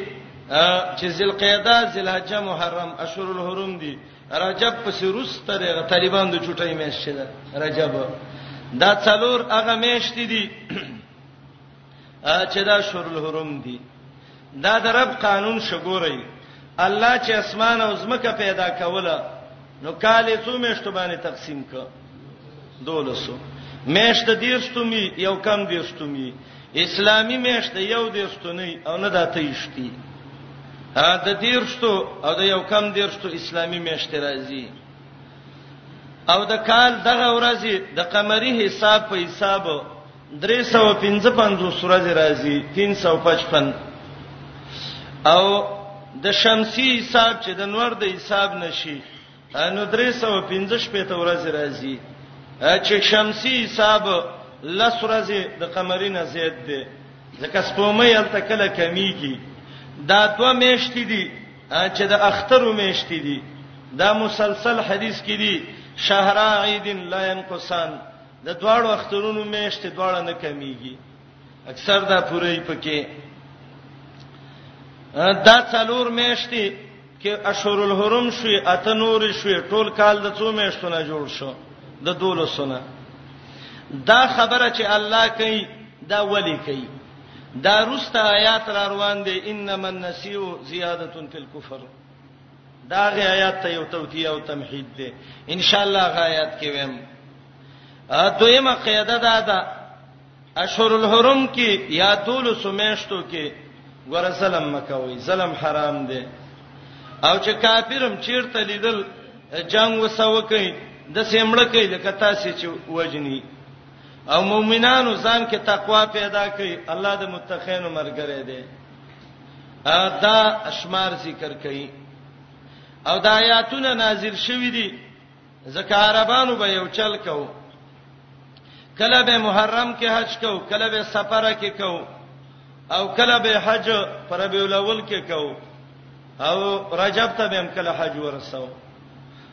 چې ذلقعده ذلحجه محرم اشهر الحرم دي رجب پسې روسته د طالبان د چټۍ میاشت ده رجب دا څلور هغه میاشت دي چې دا شهر الحرم دي دا د رب قانون شګوري الله چې اسمان او زمکه پیدا کوله نو کالې څو میشتو باندې تقسیم ک دولسو میشت دیرستومی یو کم دیرستومی اسلامی میشت یو دیرستونی او نه داته یشتی ا د دیرستو او د یو کم دیرستو اسلامی میشت راځي او د کال دغه ورځي د قمری حساب په حساب 355 سورج راځي 355 او د شمسی حساب چې د نور د حساب نشي نو 315 په تو ورځ راځي چې شمسی حساب لس ورځې د قمری نه زیات دی ځکه سپومې الته کله کمیږي دا دوه میاشتې دي چې د اخترو میاشتې دي دا مسلسل حدیث کې دي شهرا عید لا ينقصان د دواړو اخترونو میشته دواړه نه کمیږي اکثر دا پوری پکې دا څلور میشته کې اشهر الحرم شوي اته نور شوي ټول کال د څو میشتو نه جوړ شو د دولو سنه دا خبره چې الله کوي دا ولی کوي دا روسته آیات را روان دي انما النسیو زیادتون فی الكفر دا غي آیات ته یو توتیه او تمهید دی ان شاء الله غي آیات کې ویم ا دویمه قاعده دا ده اشهر الحرم کې یا دول سمیشتو کې ګور سلام مکوي سلام حرام دی او چې کافرم چیرته لیدل جنگ وسو کوي د سیمړه کوي لکه تاسو چې وجنی او مؤمنانو ځان کې تقوا پیدا کوي الله د متقینو مرګره دی دا شمار ذکر کړي او دا آیاتونه نازل شوې دي ځکه عربانو به یو چل کو کله به محرم کې حج کو کله به سفر کې کو او کله به حج پر ربیع الاول کې کو او رجب ته به کله حج ورسو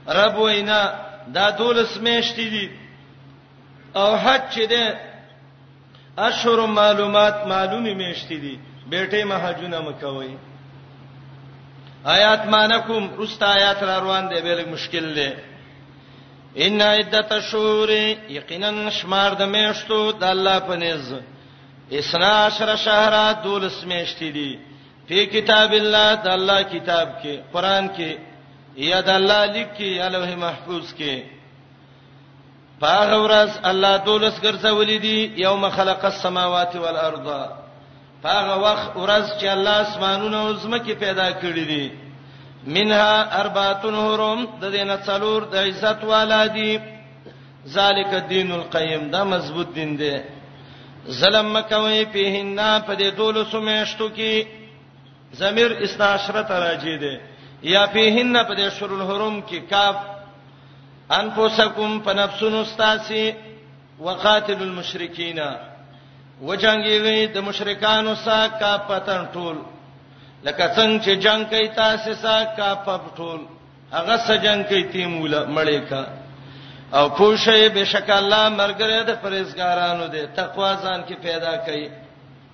رب وینا دا دولس میشتې دي او حج چې ده اشهر معلومات معلومی میشتي دي بیٹه مهاجونه مکوي آیات مانکم رستا آیات را روان دي بیل مشکل دي ان عدت الشهور یقینا شمار د میشتو د الله په نس اسنا عشر شهرا دولس میشتي دي په کتاب الله د الله کتاب کې قران کې یا د الله لیک کې الوه محفوظ کې پاغه ورځ الله دولس ګرځولې دي یوم خلق السماوات والارض پاغه وخت ورځ چې الله اسمانونه او زمکه پیدا کړې دي منها ارباتن حرم د دې نه څلور د عزت والا دي ذالک الدین القیم دا مضبوط دین دی ظلم مکوي په هننا په دې دولس میاشتو کې ضمیر استعشرت راځي دی یا په هننا په دې شرول حرم کې کاف انفسکم فنفسون استاسی وقاتل المشرکین وجنګیږي د مشرکانو سره کا پتن ټول لکه څنګه چې جنگ کوي تاسو سره کا پپ ټول هغه سره جنگ کوي تیمول مړې کا او پوښي بشک الله مرګره د پرېزګارانو دی تقوا ځان کې پیدا کوي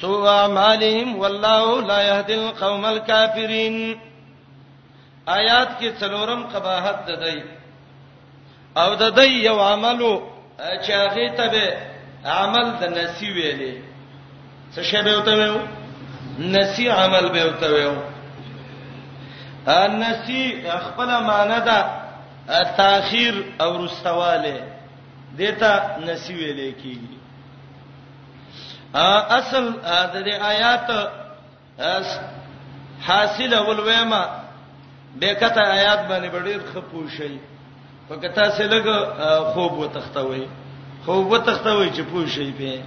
سوء اعمالهم والله لا يهدي القوم الكافرين آیات کې څلورم قباحت ده دی او د دې یو عملو چې هغه ته به عمل د نسی ویلې څه شی به وته ویو نسی عمل به وته ویو ان نسی خپل معنی ده تاخير او رستواله دته نسی ویلې کیږي اصل د دې آیات حاصل اول وېما به کته آیات باندې ډېر خپو شي فقط سه لګ خوب وتختوي خوب وتختوي چې پوه شي په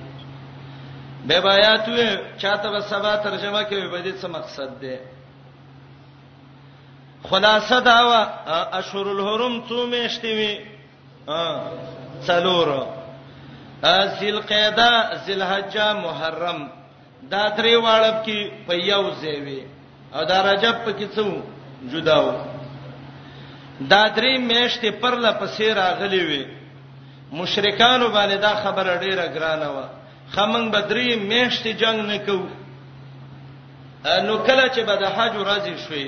به آیات وې چاته به سبا ترجمه کوي به دې څه مقصد دی خلاصه دا وا اشهر الحرم څو میشتې وي څلور ذل قعده ذل حجه محرم دا درې واړه کې په یو ځای وي او دا رجب په کې څو جدا و دا درې میاشتې پر لا پسې راغلي وي مشرکانو باندې دا خبره ډیره ګرانه و خمن بدرې میاشتې جنگ نکو نو کله چې به د حج ورځ شوي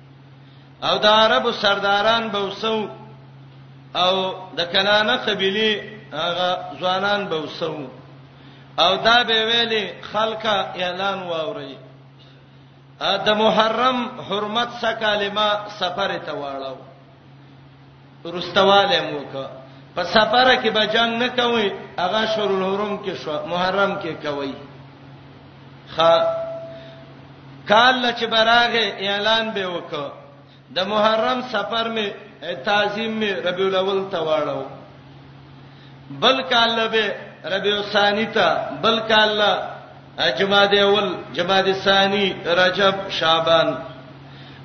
او د عربو سرداران به وسو او د کنانه قبيله هغه ځوانان به وسو او دا به ویلي خلکا اعلان واوري د محرم حرمت سکه کلمه سفر ته واړو رستواله مو کو په سفر کې به جنگ نه کوي هغه شهر الحرم کې شو محرم کې کوي خ کال چې براغه اعلان به وکړ د محرم سفر می تعظیم می ربیع الاول ته واړو بل کال به ربیع ثانی ته بل کال جمادی اول جمادی ثانی رجب شعبان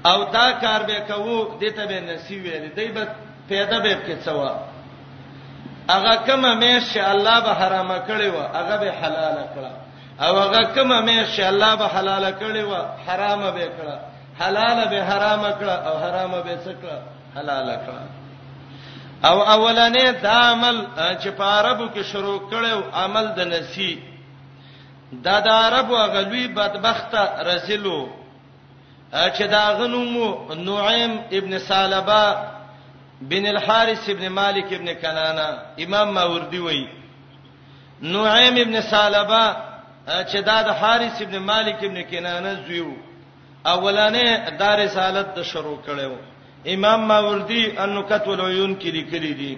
او دا کار به کوو دته به نسی ویل دی به پیدا به کې څوا هغه کومه مې چې الله به حرام کړی و هغه به حلال کړه او هغه کومه مې چې الله به حلال کړی و حرام به کړه حلال به حرام کړه او حرام به څه کړه حلال کړه او اولنې دا عمل چې په عربو کې شروع کړو عمل د نسی دا د عرب او غلوی بدبخته رزلو چې دا غنومو نعیم ابن سالبه بن الحارث ابن مالک ابن کنانه امام ماوردی وای نعیم ابن سالبه چې دا د حارث ابن مالک ابن کنانه زویو اولانې دا رسالت د شروع کړو امام ماوردی النکت والعیون کې لیکلي دي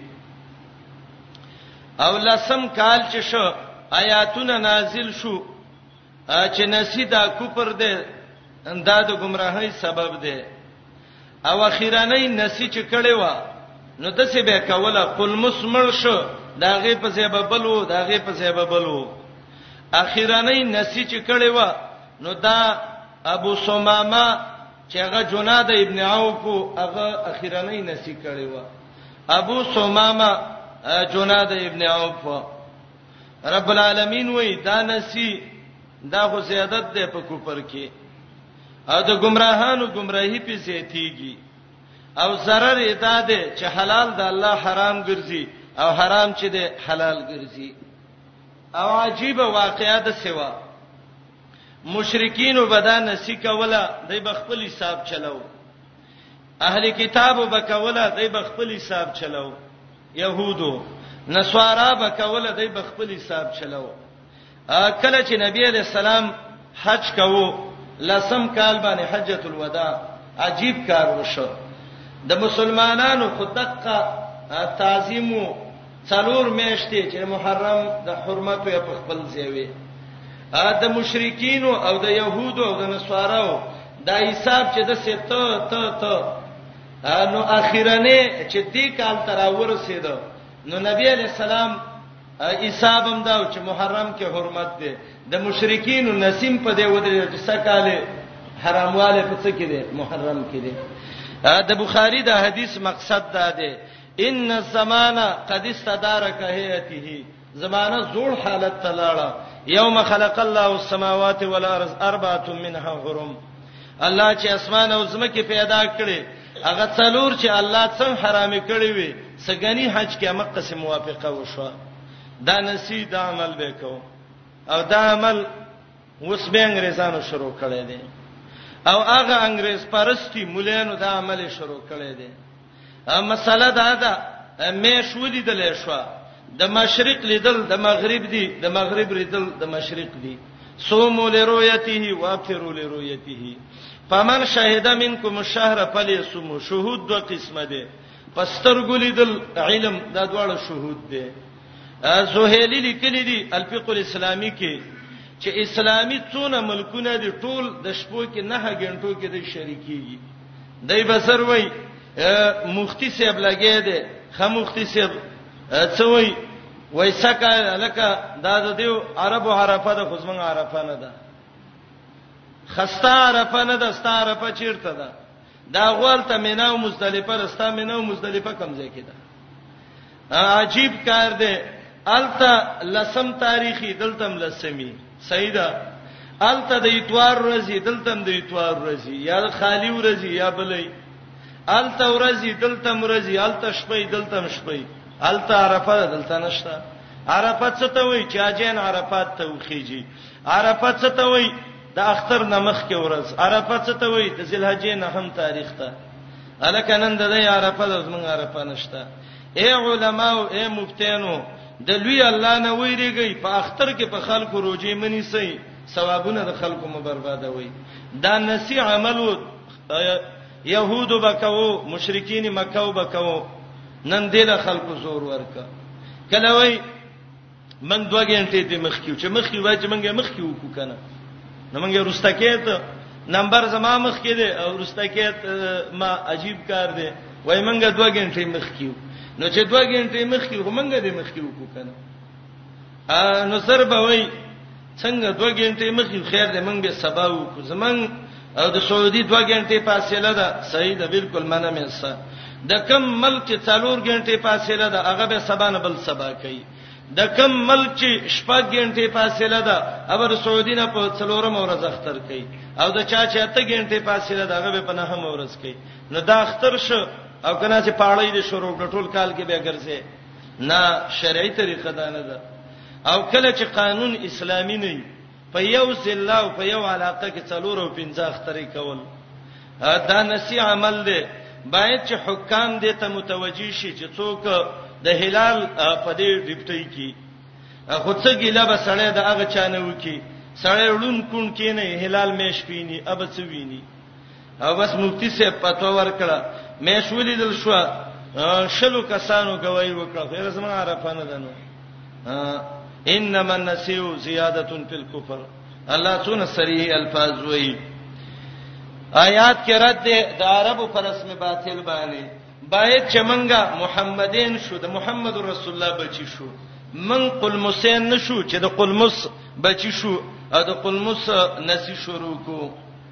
او لسم کال چې شو آیاتونه نازل شو چې نسیدا کوپر ده دا د گمراهۍ سبب ده او اخیرانه نسی چې کړي و نو د څه به کوله قل مسمل شو داغه په ځای به بلو داغه په ځای به بلو اخیرانه نسی چې کړي و نو دا ابو سمامه چې هغه جناد ابن عوف هغه اخیرانه نسی کړي و ابو سمامه جناد ابن عوف رب العالمین وای دا نسی دا خو زیادت ده په کوپر کې او د گمراهانو گمراهی په زیاتیږي او zarar ادا ده چې حلال د الله حرام ګرځي او حرام چې ده حلال ګرځي او عجیب واقعیا د سیوا مشرکین وبدا نسی کوله دای بخپل حساب چلاو اهل کتاب وبکوله دای بخپل حساب چلاو يهودو نسوارا بکوله دای بخپل حساب چلاو کله چې نبی علیہ السلام حج کوو لسم کال باندې حجۃ الوداع عجیب کار وشو د مسلمانانو خدقه تعظیم څلور میاشتې چې محرم د حرمت یې په خپل ځای وي د مشرکین او د يهودو او د نصاراو دا حساب چې د سته ته ته نو اخیرنه چې دې کال تراور سید نو نبی علی السلام حساب هم دا چې محرم کې حرمت ده د مشرکین نسیم په دې ودرې چې سکاله حرامواله په څه کې ده محرم کې ده د بخاری د حدیث مقصد دا ده ان الزمانه قد استدارک هیته زمانہ زوړ حالت ته لاړه یوم خلق الله السماوات والارض اربعه منها حرم الله چې اسمان او زمکه پیدا کړې هغه څلور چې الله څنګه حرام کړی وي سګنی حج کې هم قسم موافقه وشو دا نسی دا عمل وکاو او دا عمل اوس به انګريزانو شروع کړی دی او هغه انګريز پرستی مولانو دا عمل شروع کړی دی مسله دا ده مې شو لیدل شو د مشرق لیدل د مغرب دی د مغرب لیدل د مشرق دی سومو لرؤیته وافروا لرؤیته فمن شهد منکم الشهر فليصم شهود دو قسمه دي پسترګو لیدل علم دا دواړه شهود دي زوهیلی لیکلی دي الفقه الاسلامي کې چې اسلامي څونه ملکونه دي ټول د شپو کې نه غنټو کې د شریکيږي دای بسر وای مفتی صاحب لګی دی خمختی صاحب څه وای وای سکه لکه دا د دیو عربو عرفه د خزمن عرفه نه ده خستا عرفه نه ده ستا عرفه چیرته ده دا غوال ته مینا او مزدلفه رستا مینا او مزدلفه کم ځای کې ده عجیب کار دی الته لسم تاریخي دلتم لسمی سیدا الته د اتوار ورځې دلتم د اتوار ورځې یا خالی ورځې یا بلې الته ورځې دلتم ورځې الته شپې دلتم شپې الته عرفه دلته نشته عرفات څه ته وایي چې اجین عرفات ته وخیږي عرفه څه ته وای د اختر نمخ کې ورځ عرفه څه ته وای د ذلحجې نه هم تاریخ ته الکه نن د دې عرفه د زمون عرفه نشته اے علما او اے مفتینو د لوی الله نه ویریږي په اختر کې په خلکو روزي منی سي ثوابونه د خلکو مو بربادوي دا نسی عمل يهود بکاو مشرکین مکه وبکاو نن دې له خلکو زور ورکا کله وای من دوه غنټې ته مخ کیو چې مخ کیو وای چې منګه مخ کیو کو کنه نو منګه رستا کېت نمبر زما مخ کې دی او رستا کېت ما عجیب کار دی وای منګه دوه غنټې مخ کیو نو چې دوه غنټې مخ کیو منګه دې مخ کیو کو کنه نو سر به وای څنګه دوه غنټې مخې خیر دې مونږ به سبا وکړو زمنګ او د سعودي دوه غنټې فاصله ده صحیح ده بالکل منه مې سه د کم ملک څلور غنټې فاصله ده هغه به سبا نه بل سبا کوي د کم ملک چې شپږ غنټې فاصله ده ابر سعودي نه په څلورم ورځ اختر کوي او د چا چې اته غنټې فاصله ده هغه به په نهم ورځ کوي نو دا اختر شو او کنه چې پاړې دې شروع کړ ټول کال کې به ګرځي نه شرعي طریقه ده نه ده او کله چې قانون اسلامي نه وي په یو ضلع او په یو علاقه کې څلور او پنځه اخترې کول دا نسی عمل دی باید چې حکام دې ته متوجي شي چې څوک د هلال په دې ډیپټي کې خو څه ګیله به سړی د هغه چانه وکی سړی ړون کون کې نه هلال مې شپینی اب څه ویني او بس مفتی صاحب پتو ورکړه مې شولې دل شو شلو کسانو گواہی وکړه خیر زما عرفانه ده نو انما النسیو زیاده فی الكفر الله څونه صریح الفاظ وایي آیات کې رد ده د عربو پر اسم باطل باندې باید چې منګه محمدین شو د محمد رسول الله بچی شو من قلمسین نشو چې د قلمس بچی شو او د قلمس نسی شروع کو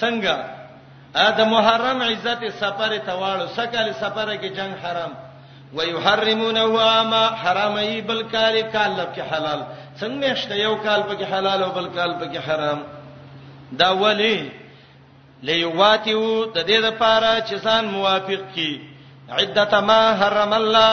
څنګه ا د محرم عزت سفر ته واړو سکل سفر کې جنگ حرام ويحرمونه واما حرامي بل کال کال کې حلال څنګه شته یو کال پکې حلال او بل کال پکې حرام دا ولی لیواتیو د دې لپاره چې ځان موافق کی عدته ما حرم الله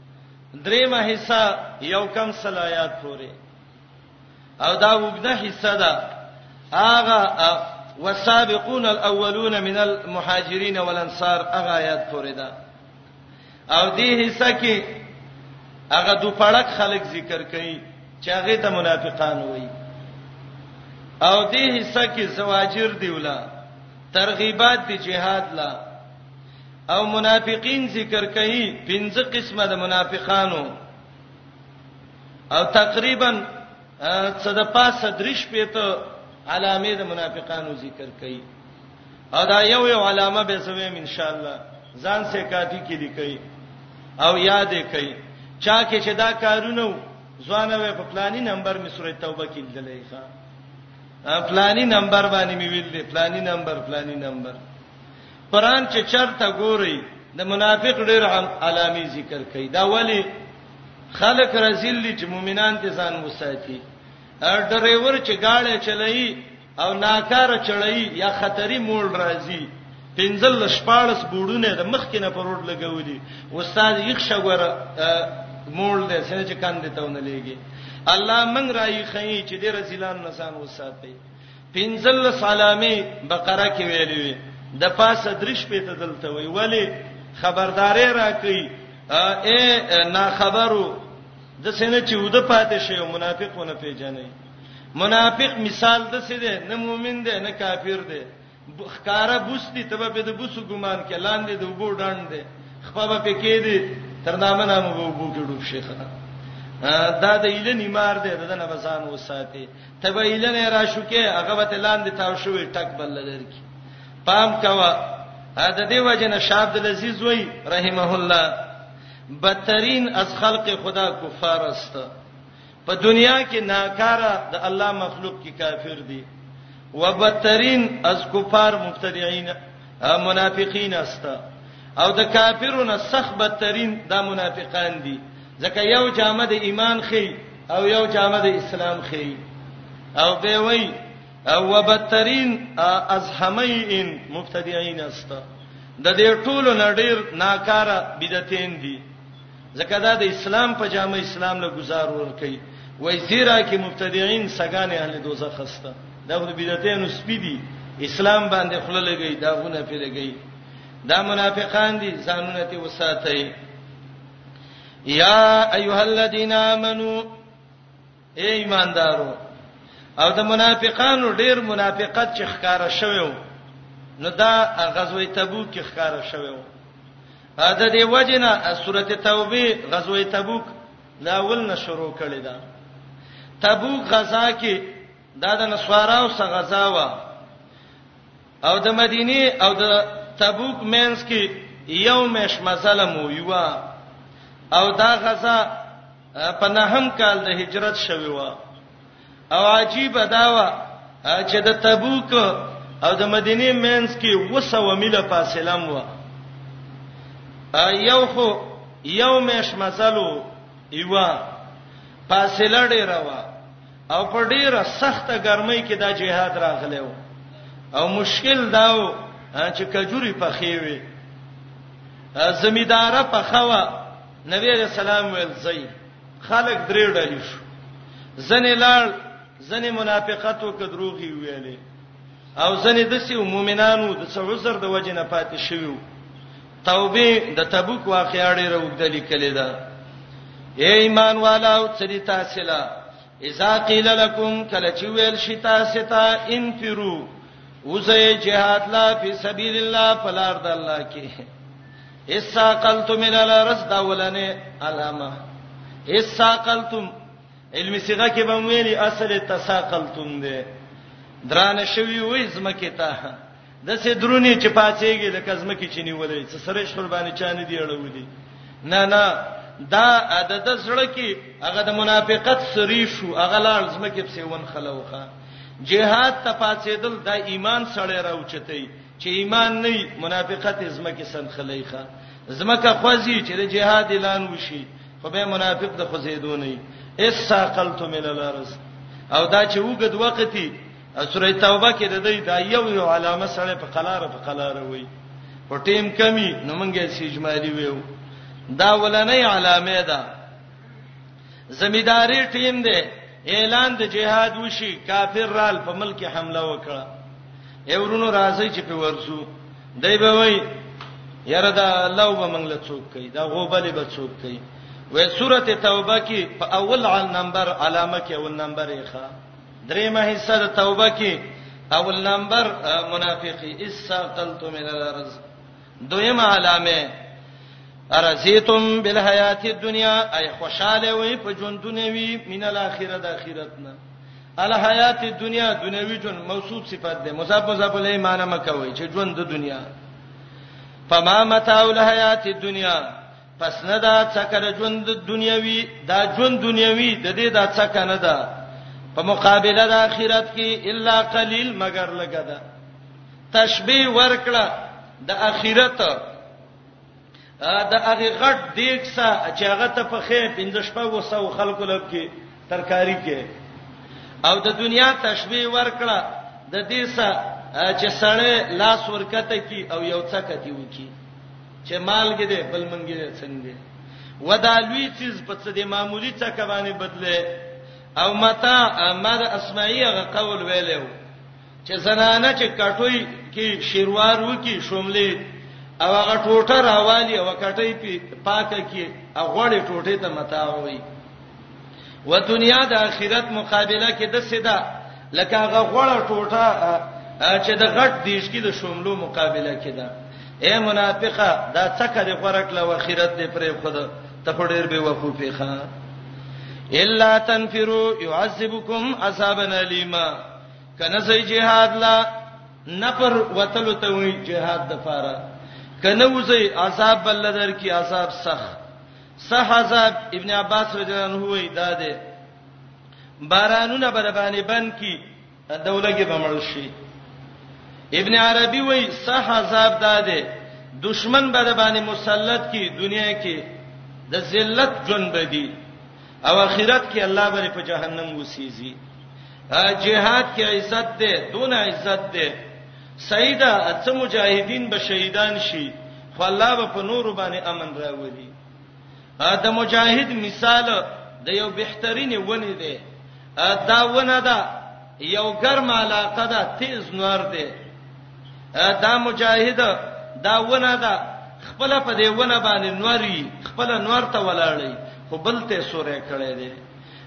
دریمه حصہ یو کم صلاحات پورې او دا وګده حصہ ده هغه والسابقون الاولون من المهاجرين والانصار هغه آیات پورې ده او دې حصہ کې هغه دو پړک خلک ذکر کړي چې هغه ته منافقان وایي او دې حصہ کې زواجر دی ولا ترغیبات دی جهاد لا او منافقین ذکر کړي پنځه قسمه د منافقانو او تقریبا څه د پاسه درش پېته علامه د منافقانو ذکر کړي او دا یو یو علامه به سویم ان شاء الله ځان سه کاپی کې لیکي او یاد یې کړي چا کې چې دا کارونه ځوانه وې په پلاني نمبر می سورې توبه کې لیدلې ښا پلاني نمبر باندې می ویل دي پلاني نمبر پلاني نمبر قران چې چرته ګوري د منافق ډېر علامې ذکر کوي دا ولی خلک رزل دي چې مؤمنان ته ځان وساتي ډرایور چې گاډي چلایي او ناکار چړایي یا خطري موړ راځي پنځل شپارس بوډونه د مخ کې نه پروت لګولي استاد یخ شګور موړ دې سره چې کاندې تاونه لګي الله من راي خي چې دې رزلان نسان وساتي 15 علامه بقره کې ویلې وي د پاسه درش په ته دلته وی ولی خبرداري راکړي اے نا خبرو د سینې چې ود پاتې شي منافقونه پیژنې منافق مثال د څه دی نه مؤمن دی نه کافر دی ښکارا بوستی ته به د بوسو ګمان کې لاندې د وبو ډنډ دی خپه به پکې دی تر نامه نامه به وبو کې ډوب شي خنه دا د ایلنې مار دی دنه بسان وساتي ته به ایلنې را شو کې هغه به لاندې تاو شوې ټک بل لرکی پام کوا دا دی وجه نه شاب د لذیذ وای رحمه الله بدترین از خلق خدا کفار است په دنیا کې ناکاره د الله مخلوق کې کافر دي وبترین از کفار مبتدعين منافقین است او د کافرونو سخ بترین د منافقان دي ځکه یو جامه د ایمان خي او یو جامه د اسلام خي او به وای او وبترین از همین مبتدعين است د دې ټولو نړیر ناکاره بدعتین دي ځکه دا د اسلام په جامه اسلام له گزار ور کوي وای زیرا کې مبتدعين سګان اهل دوزخ خسته دا د بدعتینو سپی دي اسلام باندې خله لګي دا غونه پی لګي دا منافقان دي ځانونه ته وساتئ یا ایها الذین آمنو اے ایماندارو او د منافقانو ډیر منافقت چې ښکارا شوو نو دا غزوه تبوک کې ښکارا شوو ا د دې وجنه سورته توبه غزوه تبوک دا ول نه شروع کړی دا تبوک غزا کې دا د نسواراو سره غزا و او د مدینه او د تبوک مینس کې یو مش مزله مو یو او دا غزا په نهم کال د هجرت شوی و او عجیب دا و چې د تبوک او د مدینه مینس کې وسو میله فاصله مو یو خو یو مش مزلو یو فاصله ډیره و او په ډیره سخته ګرمۍ کې دا جهاد راغلی وو او مشکل دا و چې کجوري په خېوي زمیداره په خوا نبی عليه السلام ویل زئی خلک درې ډلې شو ځنې لاړ ځنې منافقت او کدروغي ویلې او ځنې د سیو مؤمنانو د څو عذر د وجې نه پاتې شویو توبه د تبوک واقعا ډېر وګد لیکل ده اے ایمان والو چری تاسو لا اذا قیل لكم کله چې ویل شي تاسو ته انفرو وزه جهاد لا فی سبیل الله فلار د الله کې اساقلتم من الارض دولنه علامه اساقلتم علم صيغه کې به ویلي اصل تساقلتم ده درانه شوی وې زمکه ته د سې درونی چې پاتېږي د کزمکی چې نیولې څه سره شپر باندې چانه دی اړولې نه نه دا د د زړه کې هغه د منافقت سری شو هغه لار زمکه په سیون خلوخه جهاد ته پاتېدل د ایمان سره راوچتې چې ایمان نه منافقت زمکه سن خلیخه زمکه خوځي چې د جهاد اعلان وشي خو به منافق د خوځېدو نه ایس ساقلتم الى الارض او دا چې وګد وقتی سوره توبه کې د دې دا یو یو علامه سره په قلاره په قلاره وای په ټیم کمی نو مونږه سجمالي ویو دا ولنې علامه ده زمیداری ټیم دی اعلان د جهاد وشي کافر رال په ملک حمله وکړه ایورونو راځي چې په ورسو دای به وای یاره دا الله به منګل څوک کوي دا غوبلې به څوک کوي وې سورته توبه کې په اول نمبر علامه کې اول نمبر یې ښه دریمه حصہ د توبه کې اول نمبر منافقی اسقلت من الارض دویمه علامه ارزیتم بالحیات الدنیا ای خوشاله وي په ژوندونه وي من الاخره د اخرت نه الحیات الدنیا دنیوي جون موصوف صفات ده مصاب مصاب له ایمان مکوي چې ژوند د دنیا فما متاع الحیات الدنیا پس نه دا څکه د ژوند دنیوي دا ژوند دنیوي د دې دا څکه نه ده په مقابله د آخرت کې الا قلیل مگر لګه ده تشبیه ورکړه د آخرت د هغه غټ دیکسا چې هغه ته په خې 15 شپه وسو خلکو لب کې ترکاری کې او د دنیا تشبیه ورکړه د دې سره چې سړی لاس ورکته کی او یو څه کتی وکی چې مالګه دې بل منګي دې څنګه ودا لوی چیز په څه دې معمولی څه کوانه بدله او متا امر اسمعي غ قول ویلو چې زنانه چې کټوي کې شیروار وکي شوملې او هغه ټوټه راوالي او کټي په پاکه کې هغه ټوټه ته متا وایي و دنیا د اخرت مقابله کې د سیدا لکه هغه غوړه ټوټه چې د غټ دیش کې د شوملو مقابله کې ده اے منافقه دا څکه د غورک له اخرت دې پرې خود ته ډېر به وقوفې ښا الا تنفروا يعذبكم عذابا الیما کنه سي جهاد لا نفر وتلو ته وی جهاد د فاره کنه وځي عذاب بل در کی عذاب سخت صح عذاب ابن عباس رضی الله عنه وی دا ده بارانونه بر باندې بند کی دولګي بمړ شي ابن عربي وی صح عذاب دا ده دشمن بر باندې مسلط کی دنیا کې د ذلت جون بدی او اخرت کې الله بر په جهنم وسیږي جهاد کې عزت ده دون عزت ده صحیح ده څه مجاهدین به شهیدان شي خو الله به په نور باندې امن راولي د مجاهد مثال د یو بهترین ونی دی دا ونه ده یو ګرم علاقه ده تیز نور دی دا مجاهد دا ونه ده خپل په دی ونه باندې نوري خپل نور ته ولاړی خو بل ته سورې کړي دي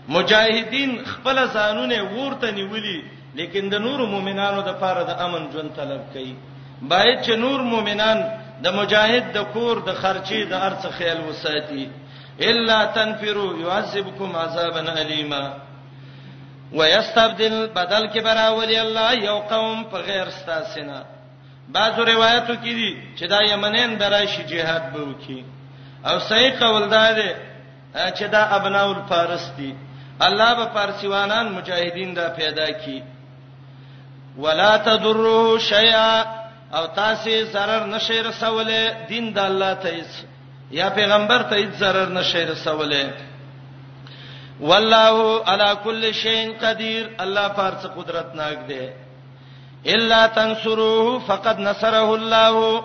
مجاهدین خپل ځانونه ورته نیولي لیکن د نور مؤمنانو د پاره د امن ژوند طلب کوي باید چې نور مؤمنان د مجاهد د کور د خرچي د ارڅ خیال وساتي الا تنفروا يعذبكم عذابا الیما ويستبدل بدل کې براولي الله یو قوم په غیر ستاسینا بعضو روایتو کې دي چې دا یمنین براشي جهاد به وکي او صحیح قول دا دی چې دا ابناء الفارس دي الله به فارسیوانان مجاهدین دا پیدا کی ولا تضروا شیئا او تاسو zarar نشي رسوله دین د الله ته یا پیغمبر ته هیڅ zarar نشي رسوله والله على كل شيء قدير الله پارڅ قدرت ناک دی الا تنصروه فقد نصره الله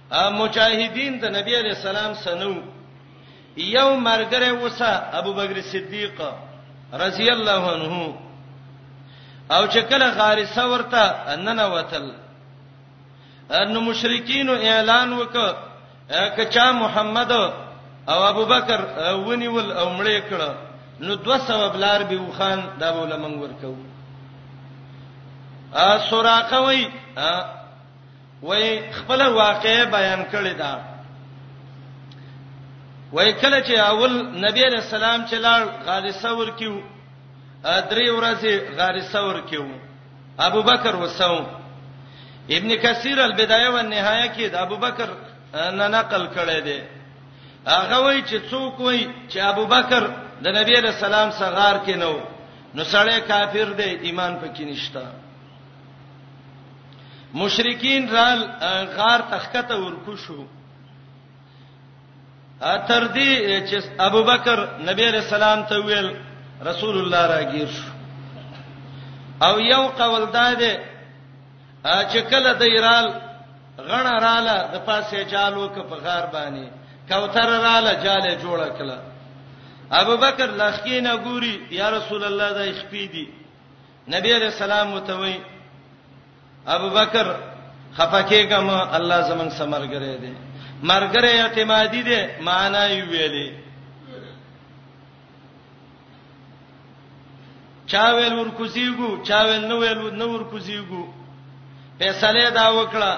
مجاهدین د نبی علی السلام سنو یو مرګره وسه ابوبکر صدیق رضی الله عنه او چې کله غارثه ورته اننه وتل ان مشرکین اعلان وک کچا محمد او ابوبکر ونیول او مړې کړه نو 200 بلار به وخان دا بوله منګور کو ا سوراقه وای وای خپل واقع بیان کړی دا وای کله چې اول نبی رسول سلام چې لاړ غاری ثور کیو درې ورځې غاری ثور کیو ابو بکر وسو ابن کثیر البدایه و النهایه کې د ابو بکر نه نقل کړی دی هغه وای چې څوک وای چې ابو بکر د نبی رسول سلام څخه غار کې نو نو سړی کافر دی ایمان پکې نشته مشرکین رال غار تخکته ورکو شو اتر دی چې ابوبکر نبی رسول الله ته ویل رسول الله راګیر شو او یو قول دا دی چې کله د ایرال غڼه رااله د پاسه جالو ک په غار باندې کوثر رااله جاله جوړ کړه ابوبکر لخینه ګوري یا رسول الله د خپې دی نبی علیہ السلام متوي ابو بکر خفکهګه ما الله زمنګ سمرګره دي مرګره اعتمادي دي معنا یې ویلې چا ویل ورکوزیګو چا ویل نو ویل نو ورکوزیګو فیصله دا وکړه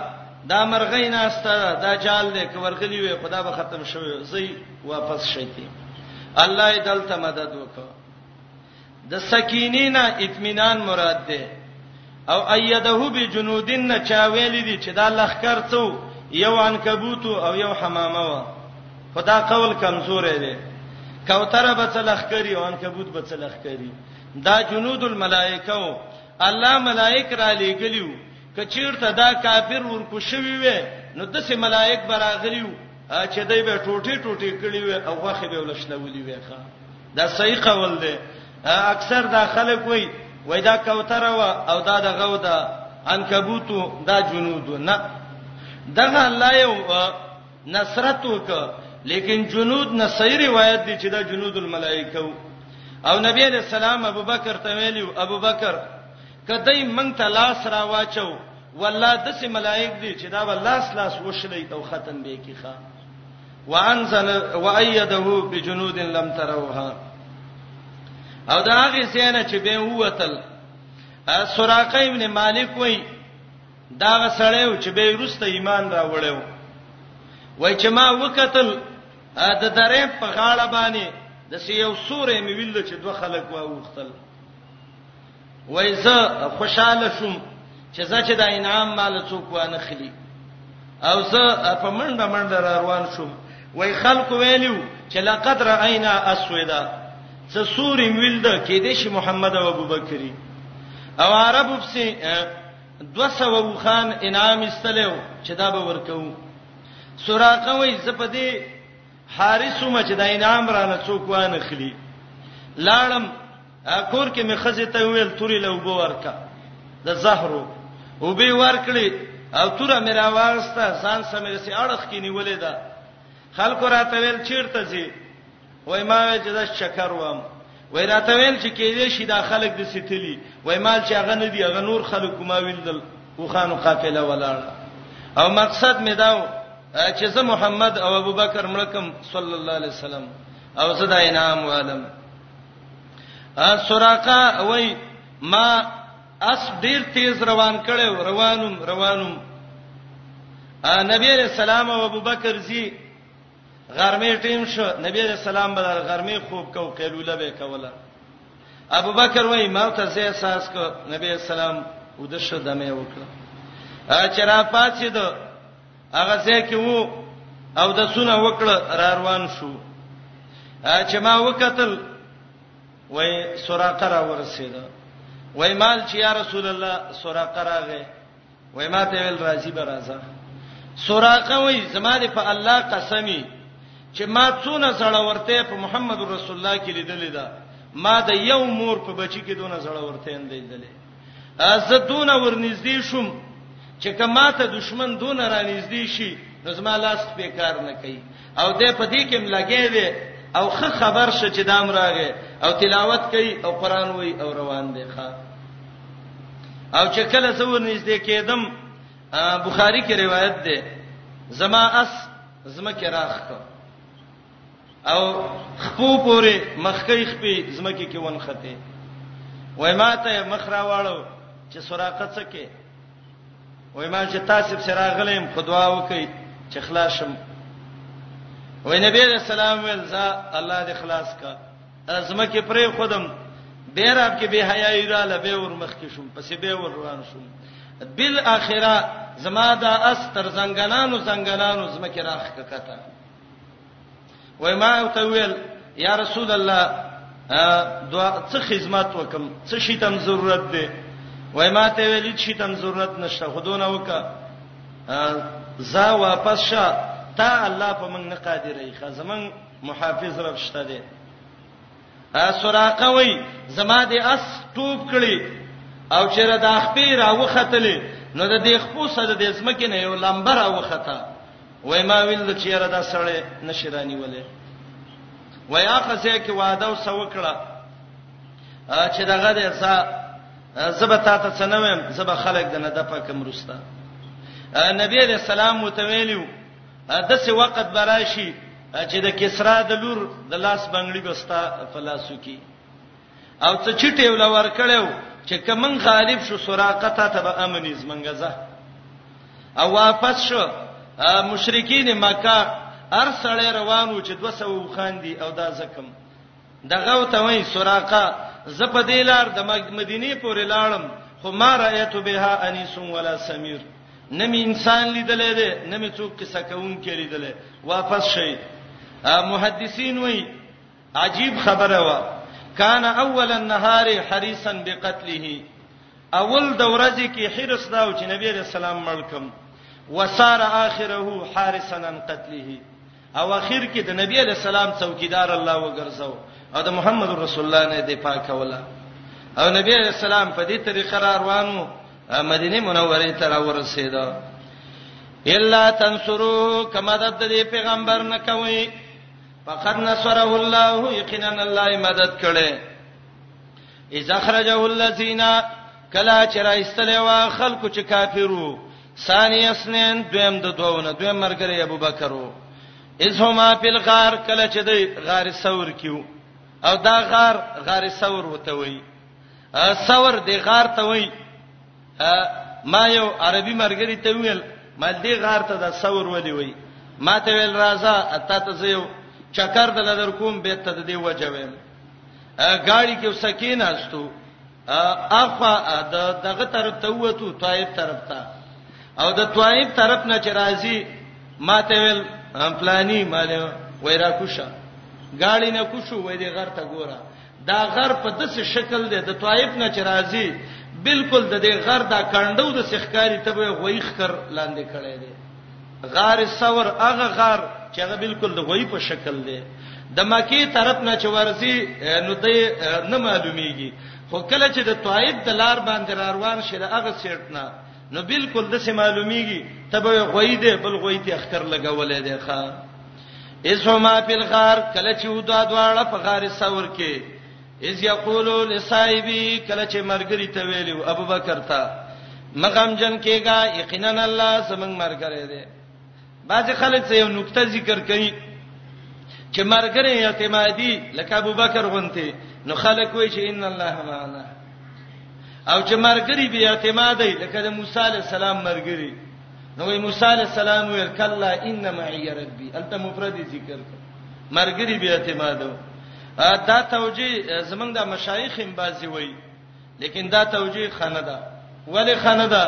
دا مرغې ناشته دا جال دې کورغلی وي خدا به ختم شوی زی واپس شې الله دلته مدد وکړه د سکینې نه اطمینان مراد ده او ایده بجنودن نه چا ویل دي چې دا لخر څو یو عنکبوت او یو حمامه و خدا قول کمزور دی کوتره به څلخ کری او عنکبوت به څلخ کری دا جنود الملائکه او الله ملائک را لېګلیو کچیرته دا کافر ورکو شوی وي نو د سه ملائک براغلیو چې دوی به ټوټي ټوټي کړی وي او واخې به ولښلولې وي ښا دا صحیح قول دی اکثر دا خلک وای وای دا کوتره وا او دا دغه و دا عنکبوتو دا جنود نه دغه الله یو نصرت وک لیکن جنود نه صحیح روایت دی چې دا جنود الملائکه او نبی علیہ السلام ابوبکر ته ویلو ابوبکر کدی مونږ ته لاس را واچو والله دسه ملائک دي چې دا والله لاس وشلې او ختم به کیخه وانزل وايده بجنود لم تروها او دا هغه سینه چې به ووتل سراقه ابن مالک وای دا غسړیو چې به روسته ایمان راوړیو وای چې ما وکتل د درې په غاړه باندې د سیو سورې مې ویل چې دوه خلک واوختل وای زه خوشاله شوم چې زه چې دا انعام مال څوک وانه خلی او زه په منډه منډه را روان شوم وای خلق ویلو چې لقد راینا اسودا څه سوري ویل د کې دې شي محمد او ابوبکری او عربو پسې 200 وخان انعام استلو چې دا به ورکو سوراقه وای زپدی حارثو مچ دا انعام رانه څوک وانه خلی لاړم کور کې مې خزه ته ویل توري له وبو ورکا د زهرو وبې ورکړي او توره مې راوسته ځان سمې سي اړخ کې نیولې ده خلکو راته ویل چیرته زی وای ما وې چې دا شکر وام وای راته ویل چې کې دې شي دا خلک د ستلی وای مال چې هغه نه دی هغه نور خلکو ما ویل دل وخانو قافله ولاړه او مقصد مې داو چې زه محمد او ابوبکر ملکم صلی الله علیه وسلم او زه دا انعام والم سراقه وای ما اس ډیر تیز روان کړو روانم روانم نبی علیہ السلام او ابوبکر زی غرمه ټیم شو نبی علیہ السلام به غرمه خوب کو قیلوله به کوله ابوبکر وای ما ته زه احساس کو نبی علیہ السلام ودشه دمه وکړه چرآ پاتې دو هغه ځای کې وو او د سونه وکړه را روان شو چې ما وکتل وای سراقه را ورسید وای مال چې یا رسول الله سراقه راغې وای ما ته ویل راضی به راځه سراقه وای زماره په الله قسمی چې ما څونه زړه ورته په محمد رسول الله کې لیدلې ده ما د یو مور په بچی کې دونه زړه ورته اندې لیدلې زه دونه ورنږدې شوم چې کما ته دشمن دونه رانږدې شي نو زما لاس په کار نه کوي او د په دې کې ملګې دی او خه خبر شې چې دام راغې او تلاوت کوي او قران وای او روان دی ښا او چې کله زه ورنږدې کېدم بخاری کې روایت ده زما اس زما کې راخ کو او خپو پورې مخکې خپې زمکه کې ونخته وای ما ته مخ راواړو چې سراقه څه کې وای ما چې تاسو سره راغلم خدوا وکي چې خلاص شم وای نبی رسول الله ول ز الله دې خلاص کا زمکه پرې خودم بیر اپ کې به حیا ایراله به ور مخ کې شوم پسې به ور روان شوم بل اخره زما دا اس تر زنګنانو زنګنانو زمکه راخ کته وای ما یو ته ویل یا رسول الله دوا څه خدمت وکم څه شي تم ضرورت دی وای ما ته ویل چې تم ضرورت نشته خودونه وکا زا واپس شه تا الله په موږ نه قادرې خزمن محافظ رب شته دی سراقه وای زما د اس ټوب کړي او چې را د خپې را وختلې نو د دې خپو سره د زمکه نه یو لمبر را وخته وای ما ویل چې را د سړې نشرانی ولې وای هغه ځای کې واده وسو کړه چې دغه د ځا زبتا ته څنوم زب خلک د نه د پکم رستا نبی علیہ السلام متویلو دسه وخت براشي چې د کسرا د لور د لاس بنگړي بستا فلاسو کی او څه چټي ول ور کړو چې کمن غالب شو سراقه ته تب امنیز منګزه او واپس شو مشرکین مکه ار سړی روانو چې 200 وخاندي او دا زکم دغه ته وای سراقه زه په دې لار د مدینه پورې لاړم خو ما رایت بها انیس ولا سمیر نمی انسان لیدلې ده نمی څوک کیسه کوون کې لیدلې واپس شي محدثین وای عجیب خبره وا کان اول النهار حریصا بقتله اول د ورځې کې حرس دا و چې نبی رسول الله ملکم وسار اخره حارسا عن قتله او اخر کې د نبی علی السلام څوکیدار الله وګرځاو او د محمد رسول الله نه دی پاک ولا او نبی علی السلام په دې طریقه را روانو مدینه منوره ته را ورسېدو الا تنصرو کما د دې پیغمبر نه کوي فقد نصره الله یقینا الله مدد کړي اذا خرجه الذين کلا چر ایستلوا خلق چې کافرو ثانی اسنین دویم د دوونه دویم مرګره ابو بکر وو اذ هما فی الغار کله چې دی غار ثور کیو او دا غار غار ثور وته وی ثور دی غار ته وی ما یو عربي مرګری ته ویل مال دی غار ته دا ثور ولي وی ما ته ویل راځه اته ته زیو چکر دل در کوم به ته دی وجویم غاړي کې سکینه استو اخوا د دغه طرف ته وته طائف طرف ته او د طائف طرف نه چې راځي ماته ویل پلاني مال ویرا کوشه غاړي نه کوشو وې دې غر ته ګوره دا غر په دسه شکل دی د طائف نه چې راځي بالکل د دې غر دا کندو د سخکاری ته وې غويخ کر لاندې کړي دي غار ثور هغه غار چې هغه بالکل د غوي په شکل دی د مکی طرف نه چې ورسي نو د نه معلومیږي خو کله چې د طائف د لار باندې روان شي د هغه سیټ نه نو بالکل د سه معلومیږي تبه غوي دی بل غوي ته اخکر لګولې دی ښا اسما فی الغار کله چې ودا دواړه په غار ثور کې اذ یقولو لصایبی کله چې مرګری ته ویلو ابوبکر ته مغم جن کېګا یقینا الله زمنګ مرګره دی بعض خلک څه یو نقطه ذکر کوي چې مرګره اعتمادي لکه ابوبکر غونته نو خلک وایي چې ان الله معنا او چې مرګری بیا اعتمادي لکه د موسی علی السلام مرګری نو موسی علی السلام ویل کلا ان معي ربي انت مفرد ذکر کړ مرګري به اعتمادو دا توجیه زمنګ د مشایخ هم بازي وای لیکن دا توجیه خنه ده ولی خنه ده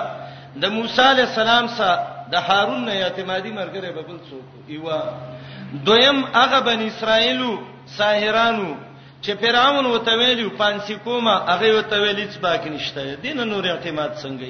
د موسی علی السلام سره د هارون نه اعتمادي مرګره ببل څوک ایوا دویم هغه بن اسرائیلو ساحرانو چې فرعون وته ویلو پانسی کومه هغه وته ویلیڅ باک نشته دین نور اعتماد څنګه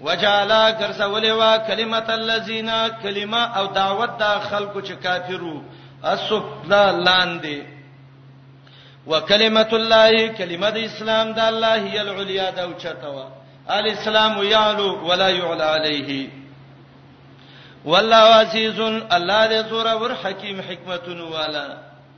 وجالا ګرځولې وا کلمت الذین کلمه او دعوت دا خلکو چې کافرو اسفلا لاندې وکلمت الله کلمه د اسلام د الله هی العلیا دا اوچته وا الاسلام یعلو ولا یعلى علیه والله عزیز الله دې زوره ور حکیم حکمتونو والا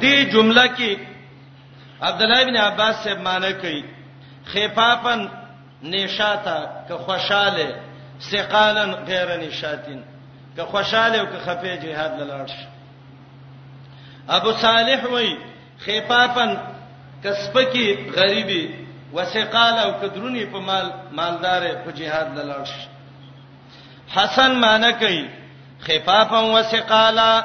دې جمله کې عبد الله ابن عباس صاحب معنی کوي خفافن نشاتا که خوشاله سقالن غیر نشاتین که خوشاله او که خفه جهاد لاله شي ابو صالح وای خفافن کسبکی غریبی وسقال او کدرونی په مال مالدار په جهاد لاله شي حسن معنی کوي خفافا وسقالا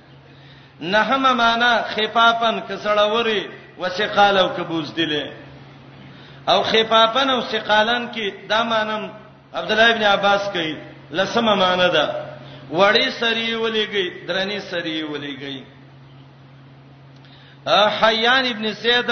نهمه معنا خفافن کسړوري وسقال او کبوز دله او خفافن او سقالن کې دا مانم عبد الله ابن عباس کوي لسمه معنا ده وړي سری ولېږي درني سری ولېږي حیان ابن سید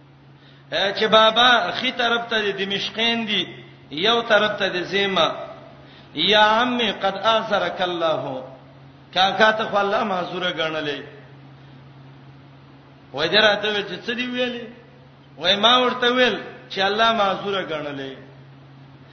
چې بابا خي طرف ته د دمشقین دی یو طرف ته د زیما یا عمي قد اثرک الله کاکا ته خو الله معذور غنلې وای دراته ویل چې څه دی ویلې وای ما ورته ویل چې الله معذور غنلې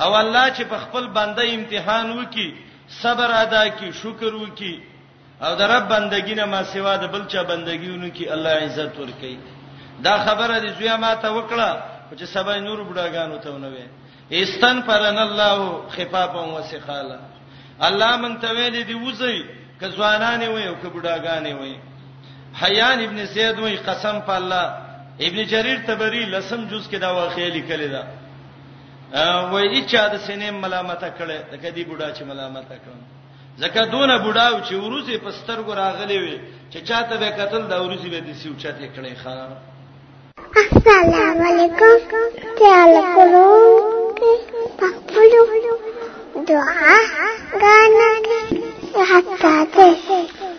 او الله چې په خپل بنده امتحان وکي صبر ادا کی شکر وکي او د رب بندګی نه ما سوا د بل چا بندګیونو کی الله عزت ورکي دا خبره دې زویا ما ته وکړه چې سبا نور بډاګانو ته ونوي استن پرن الله خفافا وسخالا الله مونږ ته ویل دي وځي ک ځوانانه وي او ک بډاګانه وي حیان ابن زید وی قسم په الله ابن جریر تبری لسم جز کې دا واقعې لیکلې ده وای اچا د سینې ملامت کړي د کدی بوډا چې ملامت کړم زکه دونه بوډا او چې ورځي په سترګو راغلي وي چې چاته به قتل دا ورځي به دي سیو چاته کړي ښا السلام علیکم تعال کولو پخپلو دعا غانا حتا ته